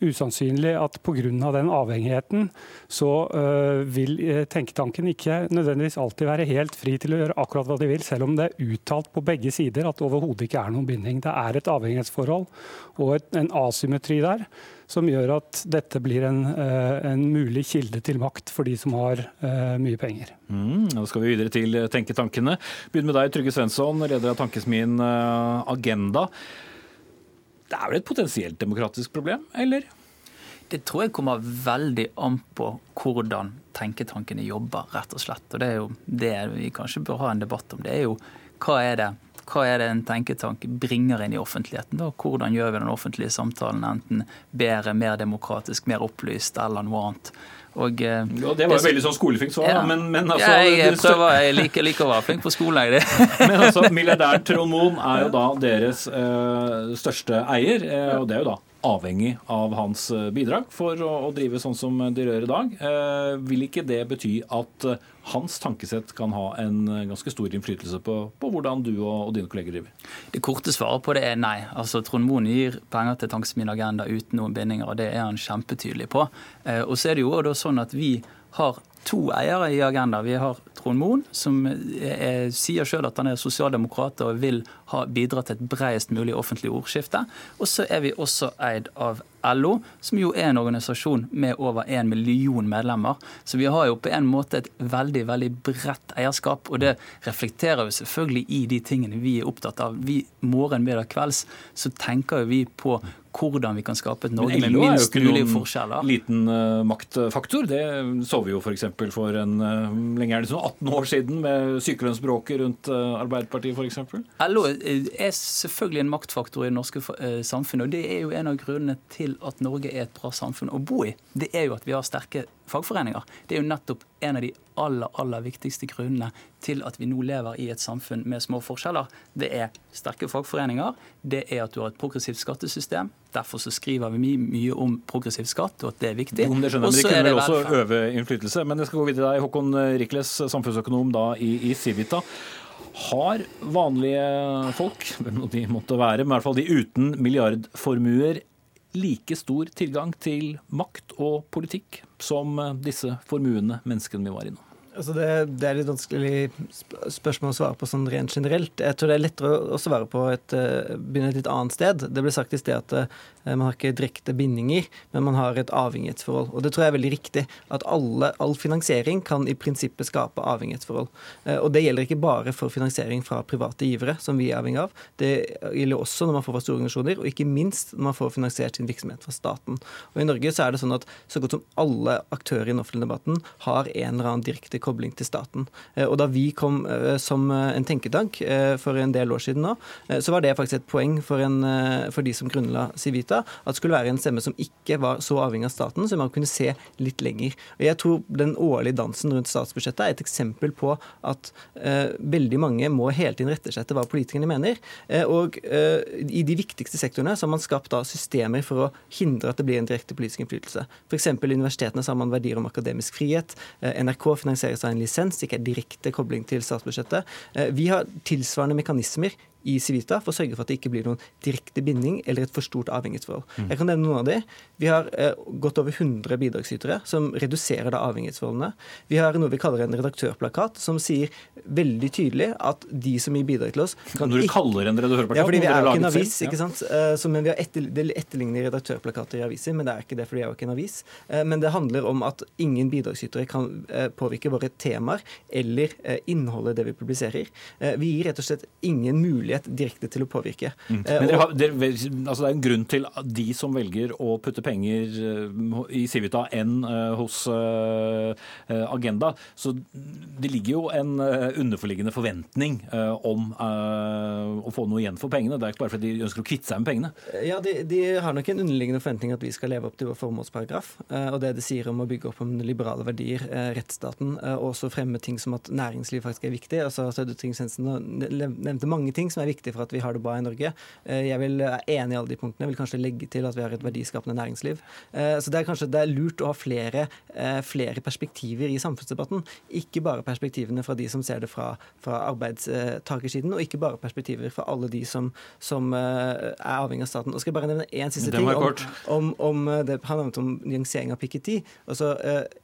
usannsynlig at pga. den avhengigheten så vil tenketanken ikke nødvendigvis alltid være helt fri til å gjøre akkurat hva de vil, selv om det er uttalt på begge sider at det overhodet ikke er noen binding. Det er et avhengighetsforhold og en asymmetri der som gjør at dette blir en, eh, en, mulig kilde til makt for de som har uh, mye penger. Mm, nå skal vi videre til tenketankene. Begynn med deg, Trygge Svensson, leder av tankesmien uh, Agenda. Det er vel et potensielt demokratisk problem, eller? Det tror jeg kommer veldig an på hvordan tenketankene jobber, rett og slett. Og det er jo det vi kanskje bør ha en debatt om. Det er jo hva er det hva er det en tenketank bringer inn i offentligheten? Da? Hvordan gjør vi den offentlige samtalen enten bedre, mer demokratisk, mer opplyst eller noe annet? Og, eh, ja, det var jo veldig sånn skoleflink svar, ja. men, men altså ja, jeg, prøver, jeg liker, liker, å være flink på skolen, jeg. men altså, Milliardær Trond Moen er jo da deres uh, største eier, uh, og det er jo da avhengig av hans bidrag for å, å drive sånn som de gjør i dag. Eh, vil ikke det bety at hans tankesett kan ha en ganske stor innflytelse på, på hvordan du og, og, dine kolleger driver? Det korte svaret på det er nei. Altså, Trond Moen gir penger til Tankesmien Agenda uten noen bindinger, og det er han kjempetydelig på. Eh, og så er det jo også sånn at vi har to eiere i Agenda. Vi har Trond Moen, som er, sier sjøl at han er sosialdemokrat og vil bidra til et bredest mulig offentlig ordskifte. Og så er vi også eid av LO, som jo er en organisasjon med over en million medlemmer. Så vi har jo på en måte et veldig veldig bredt eierskap, og det reflekterer jo selvfølgelig i de tingene vi er opptatt av. Vi Morgen, middag, kvelds så tenker jo vi på hvordan vi kan skape et Norge med minst mulig forskjeller. liten uh, maktfaktor. Det så vi jo f.eks. For, for en uh, lenge er det sånn 18 år siden med sykelønnsbråket rundt uh, Arbeiderpartiet f.eks. LO er selvfølgelig en maktfaktor i det norske samfunnet, og det er jo en av grunnene til at Norge er et bra samfunn å bo i. Det er jo at vi har sterke fagforeninger. Det er jo nettopp en av de aller, aller viktigste grunnene til at vi nå lever i et samfunn med små forskjeller. Det er sterke fagforeninger, det er at du har et progressivt skattesystem. Derfor så skriver vi mye om progressiv skatt, og at det er viktig. Jo, det skjønner men De kunne vel også øve innflytelse. Men jeg skal gå videre til deg, Håkon Rikles, samfunnsøkonom da i, i Civita. Har vanlige folk, hvem de måtte være, men i hvert fall de uten milliardformuer, like stor tilgang til makt og politikk som eh, disse formuende menneskene vi var innom? Altså det, det, er litt vanskelig spørsmål å svare på sånn rent generelt. Jeg tror det er lettere å svare på et, eh, begynne et litt annet sted. Det ble sagt i sted at eh, man har ikke direkte bindinger, men man har et avhengighetsforhold. Og det tror jeg er veldig riktig. At alle, all finansiering kan i prinsippet skape avhengighetsforhold. Eh, og det gjelder ikke bare for finansiering fra private givere, som vi er avhengig av. Det gjelder også når man får fra store organisasjoner, og ikke minst når man får finansiert sin virksomhet fra staten. Og i Norge så er det sånn at så godt som alle aktører i den offentlige debatten har en eller annen direkte kobling til staten. Eh, og da vi kom eh, som eh, en tenketank for en del år siden nå, så var det faktisk et poeng for, en, for de som grunnla Civita, at det skulle være en stemme som ikke var så avhengig av staten, så man kunne se litt lenger. Og jeg tror den årlige dansen rundt statsbudsjettet er et eksempel på at eh, veldig mange må hele tiden rette seg etter hva politikerne mener. Eh, og eh, i de viktigste sektorene så har man skapt da systemer for å hindre at det blir en direkte politisk innflytelse. F.eks. universitetene så har man verdier om akademisk frihet. NRK finansieres av en lisens, ikke er direkte kobling til statsbudsjettet. Eh, vi har tilsvarende mekanismer i Civita for å sørge for at det ikke blir noen direkte binding eller et for stort avhengighetsforhold. Mm. Jeg kan nevne noen av de. Vi har eh, godt over 100 bidragsytere som reduserer da avhengighetsforholdene. Vi har noe vi kaller en redaktørplakat, som sier veldig tydelig at de som gir bidrag til oss kan Når du ikke... kaller en redaktørplakat? Ja, fordi vi er jo ikke en avis, ikke sant. Ja. så, men vi har etter, etterligner redaktørplakater i aviser, men det er ikke det, for de er jo ikke en avis. Uh, men det handler om at ingen bidragsytere kan uh, påvirke våre temaer eller innholdet i det vi publiserer. vi gir rett og slett ingen mulighet mulighet direkte til å påvirke. Mm. Men dere har, det, altså det er en grunn til de som velger å putte penger eh, i Civita enn eh, hos Agenda. Så det ligger jo en underforliggende forventning om å få noe igjen for pengene. Det er ikke bare fordi de ønsker å kvitte seg med pengene. Ja, de, de har nok en underliggende forventning at vi skal leve opp til vår formålsparagraf. Og det det sier om å bygge opp om liberale verdier, rettsstaten, og også fremme ting som at næringsliv faktisk er viktig. Altså, Sødre Trygg nevnte mange ting som er er viktig for at vi har det bra i Norge. Eh, jeg vil er enig i alle de punktene. Jeg vil kanskje legge til at vi har et verdiskapende næringsliv. Eh, så det er kanskje det er lurt å ha flere, eh, flere perspektiver i samfunnsdebatten. Ikke bare perspektivene fra de som ser det fra, fra arbeidstakersiden, og ikke bare perspektiver fra alle de som, som er avhengig av staten. Og skal jeg bare nevne én siste ting om, om, om, det han nevnte om nyansering av Piketty. Altså,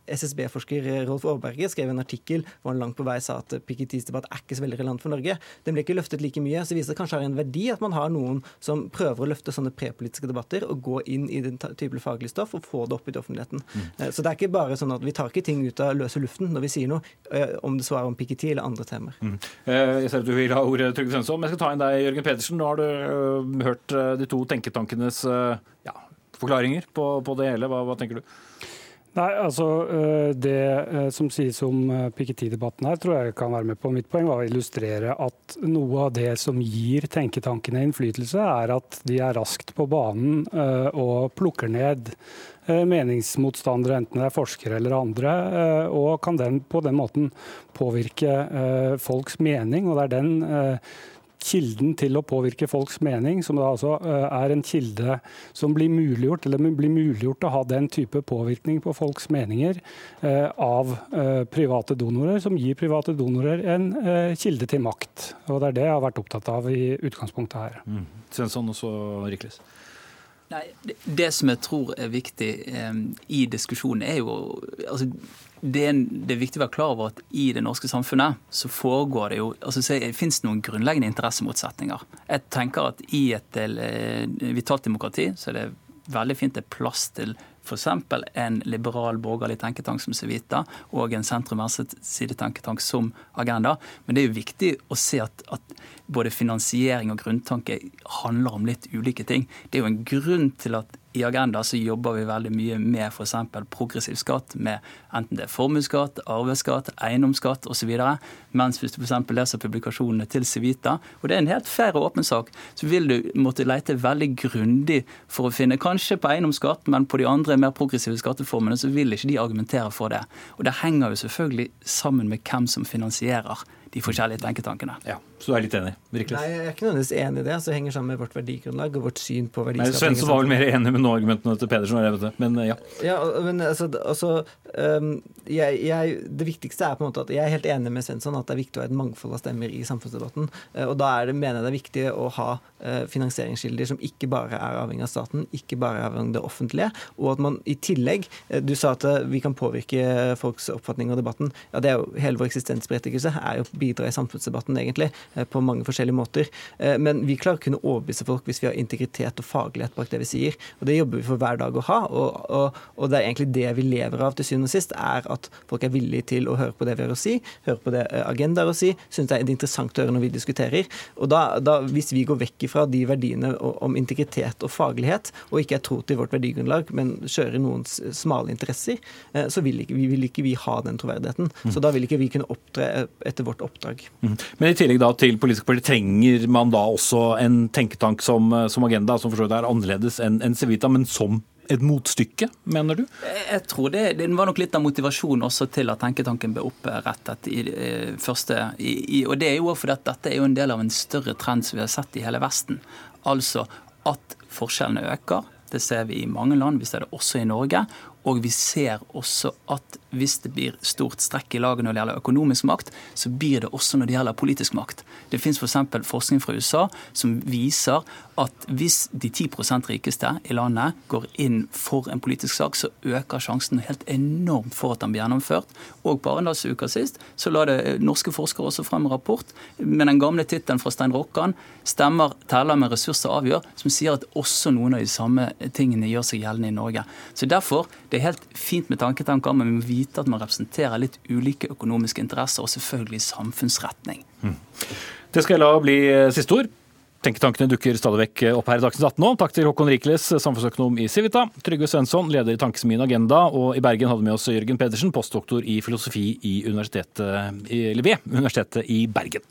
SSB-forsker Rolf Aaberge skrev en artikkel hvor han langt på vei sa at Pikettys debatt er ikke så veldig relevant for Norge. Den ble ikke løftet like mye viser det kanskje har en verdi at man har noen som prøver å løfte sånne prepolitiske debatter og gå inn i den type faglig stoff og få det opp i offentligheten. Mm. Eh, så det er ikke bare sånn at vi tar ikke ting ut av løse luften når vi sier noe, eh, om det svarer om Piketty eller andre temaer. Mm. Eh, jeg ser at du vil ha ordet, Trygve Svensson, men jeg skal ta inn deg, Jørgen Pedersen. Nå har du hørt de to tenketankenes ja, forklaringer på, på det hele. Hva, hva tenker du? Nei, altså eh, Det eh, som sies om eh, Piketty-debatten her, tror jeg kan være med på. Mitt poeng var å illustrere at noe av det som gir tenketankene innflytelse, er at de er raskt på banen og plukker ned meningsmotstandere, enten det er forskere eller andre, og kan den, på den måten påvirke folks mening. og det er den kilden til å påvirke folks mening, som da altså eh, er en kilde som blir muliggjort, eller blir muliggjort å ha den type påvirkning på folks meninger eh, av eh, private donorer, som gir private donorer en kilde til makt. Og Det er det jeg har vært opptatt av i utgangspunktet her. Mm. Svensson og så Rikles. Nei, det, det, som jeg tror er viktig eh, i diskusjonen, er jo altså, det, er, det, er, viktig å være klar over at i det norske samfunnet så foregår det jo altså Det finnes noen grunnleggende interessemotsetninger. Jeg tenker at i et eh, vitalt demokrati så er det veldig fint det er plass til f.eks. en liberal borgerlig tenketank som Civita og en sentrum-venstre-sidetenketank som Agenda. Men det er jo viktig å se at, at både finansiering og grunntanke handler om litt ulike ting. Det er jo en grunn til at i Agenda så jobber vi veldig mye med f.eks. progressiv skatt, med enten det er formuesskatt, arveskatt, eiendomsskatt osv. Mens hvis du f.eks. leser publikasjonene til Civita, og det er en helt fair og åpen sak, så vil du måtte lete veldig grundig for å finne kanskje på eiendomsskatt, men på de andre mer progressive skatteformene så vil ikke de argumentere for det. Og det henger jo selvfølgelig sammen med hvem som finansierer de forskjellige tenketankene. Ja, Så du er litt enig? Virkelig? Nei, jeg er ikke nødvendigvis enig i det. Altså, det henger sammen med vårt verdigrunnlag og vårt syn på verdiskaping. Svendsen var vel mer enig med noe-argumentene til Pedersen, men ja. ja men altså, altså um, jeg, jeg, Det viktigste er på en måte at jeg er helt enig med Svensson at det er viktig å ha et mangfold av stemmer i samfunnsdebatten. Uh, og da er det, mener jeg det er viktig å ha uh, finansieringskilder som ikke bare er avhengig av staten, ikke bare er avhengig av det offentlige, og at man i tillegg Du sa at vi kan påvirke folks oppfatning av debatten. Ja, det er jo hele vår eksistensberettigelse er jo bidra i samfunnsdebatten, egentlig, eh, på mange forskjellige måter. Eh, men vi klarer å kunne overbevise folk hvis vi har integritet og faglighet bak det vi sier. Og det jobber vi for hver dag å ha. Og, og, og det er egentlig det vi lever av til syvende og sist, er at folk er villige til å høre på det vi har å si, høre på det eh, agendaer å si, synes det er interessant å høre når vi diskuterer. Og da, da, hvis vi går vekk ifra de verdiene om integritet og faglighet, og ikke er tro til vårt verdigrunnlag, men kjører noens smale interesser, så vil ikke, vi, vil ikke vi ha den troverdigheten. Så da vil ikke vi kunne opptre etter vårt oppdrag oppdrag. Mm. Men i tillegg da til politiske partier, trenger man da også en tenketank som, som Agenda, som for så vidt er annerledes enn en Civita, men som et motstykke, mener du? Jeg tror det, det var nok litt av motivasjonen også til at tenketanken ble opprettet i, i første i, i, Og det er jo fordi at dette er jo en del av en større trend som vi har sett i hele Vesten. Altså at forskjellene øker. Det ser vi i mange land, vi ser det også i Norge. Og vi ser også at hvis det blir stort strekk i laget når det gjelder økonomisk makt, så blir det også når det gjelder politisk makt. Det fins f.eks. For forskning fra USA som viser at hvis de 10% rikeste i landet går inn for en politisk sak, så øker sjansen helt enormt for at den blir gjennomført. Og på Arendalsuka sist så la det norske forskere også frem en rapport med den gamle tittelen fra Stein Rokkan 'Stemmer teller med ressurser avgjør', som sier at også noen av de samme tingene gjør seg gjeldende i Norge. Så derfor det er helt fint med tanketanker, men vi må vite at man representerer litt ulike økonomiske interesser, og selvfølgelig samfunnsretning. Mm. Det skal jeg la bli eh, siste ord. Tenketankene dukker stadig vekk opp her i Dagsnytt 18 nå. Takk til Håkon Rikles, samfunnsøkonom i Civita, Trygve Svensson, leder i Tankesmien Agenda, og i Bergen hadde med oss Jørgen Pedersen, postdoktor i filosofi i universitetet, ved Universitetet i Bergen.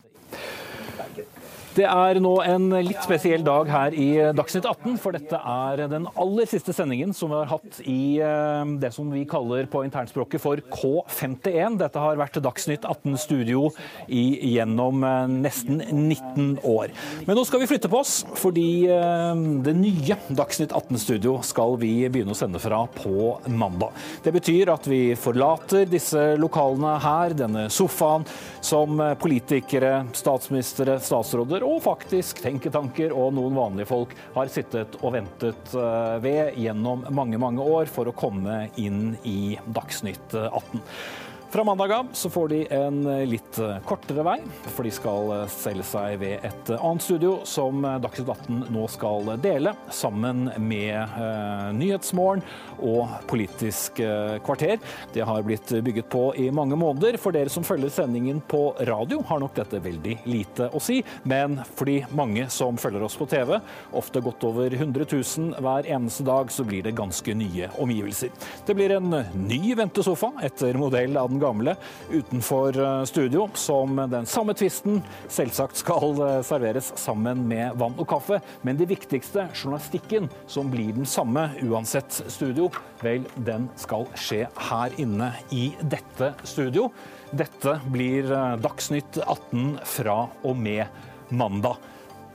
Det er nå en litt spesiell dag her i Dagsnytt 18, for dette er den aller siste sendingen som vi har hatt i eh, det som vi kaller på internspråket for K51. Dette har vært Dagsnytt 18 studio i, gjennom eh, nesten 19 år. Men nå skal vi flytte på oss, fordi eh, det nye Dagsnytt 18 studio skal vi begynne å sende fra på mandag. Det betyr at vi forlater disse lokalene her, denne sofaen, som politikere, statsministre, statsråder og faktisk tenketanker og noen vanlige folk har sittet og ventet eh, ved gjennom mange, mange år for å komme inn i Dagsnytt 18. Fra mandag av så får de en litt kortere vei, for de skal selge seg ved et annet studio som Dagsnytt 18 nå skal dele, sammen med eh, Nyhetsmorgen og Politisk eh, kvarter. Det har blitt bygget på i mange måneder. For dere som følger sendingen på radio, har nok dette veldig lite å si. Men for de mange som følger oss på TV, ofte godt over 100 000 hver eneste dag, så blir det ganske nye omgivelser. Det blir en ny ventesofa etter modell av den gamle utenfor eh, studio, som den samme tvisten selvsagt skal eh, serveres sammen med vann og kaffe. Men det viktigste, journalistikken, som blir den samme uansett studio, vel, den skal skje her inne i dette studio. Dette blir eh, Dagsnytt 18 fra og med mandag.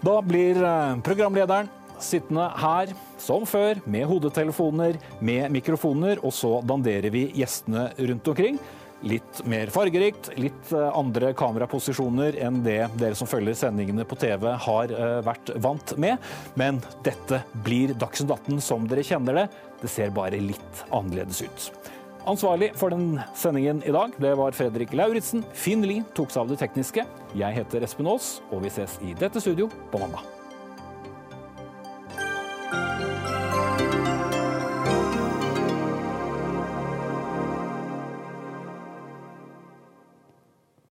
Da blir programlederen sittende her som før, med hodetelefoner, med mikrofoner, og så danderer vi gjestene rundt omkring. Litt mer fargerikt, litt eh, andre kameraposisjoner enn det dere som følger sendingene på TV har eh, vært vant med. Men dette blir Dagsnytt 18 som dere kjenner det. Det ser bare litt annerledes ut. Ansvarlig for den sendingen i dag, det var Fredrik Lauritzen. Finn Lie tok seg av det tekniske. Jeg heter Espen Aas, og vi ses i dette studio på mandag.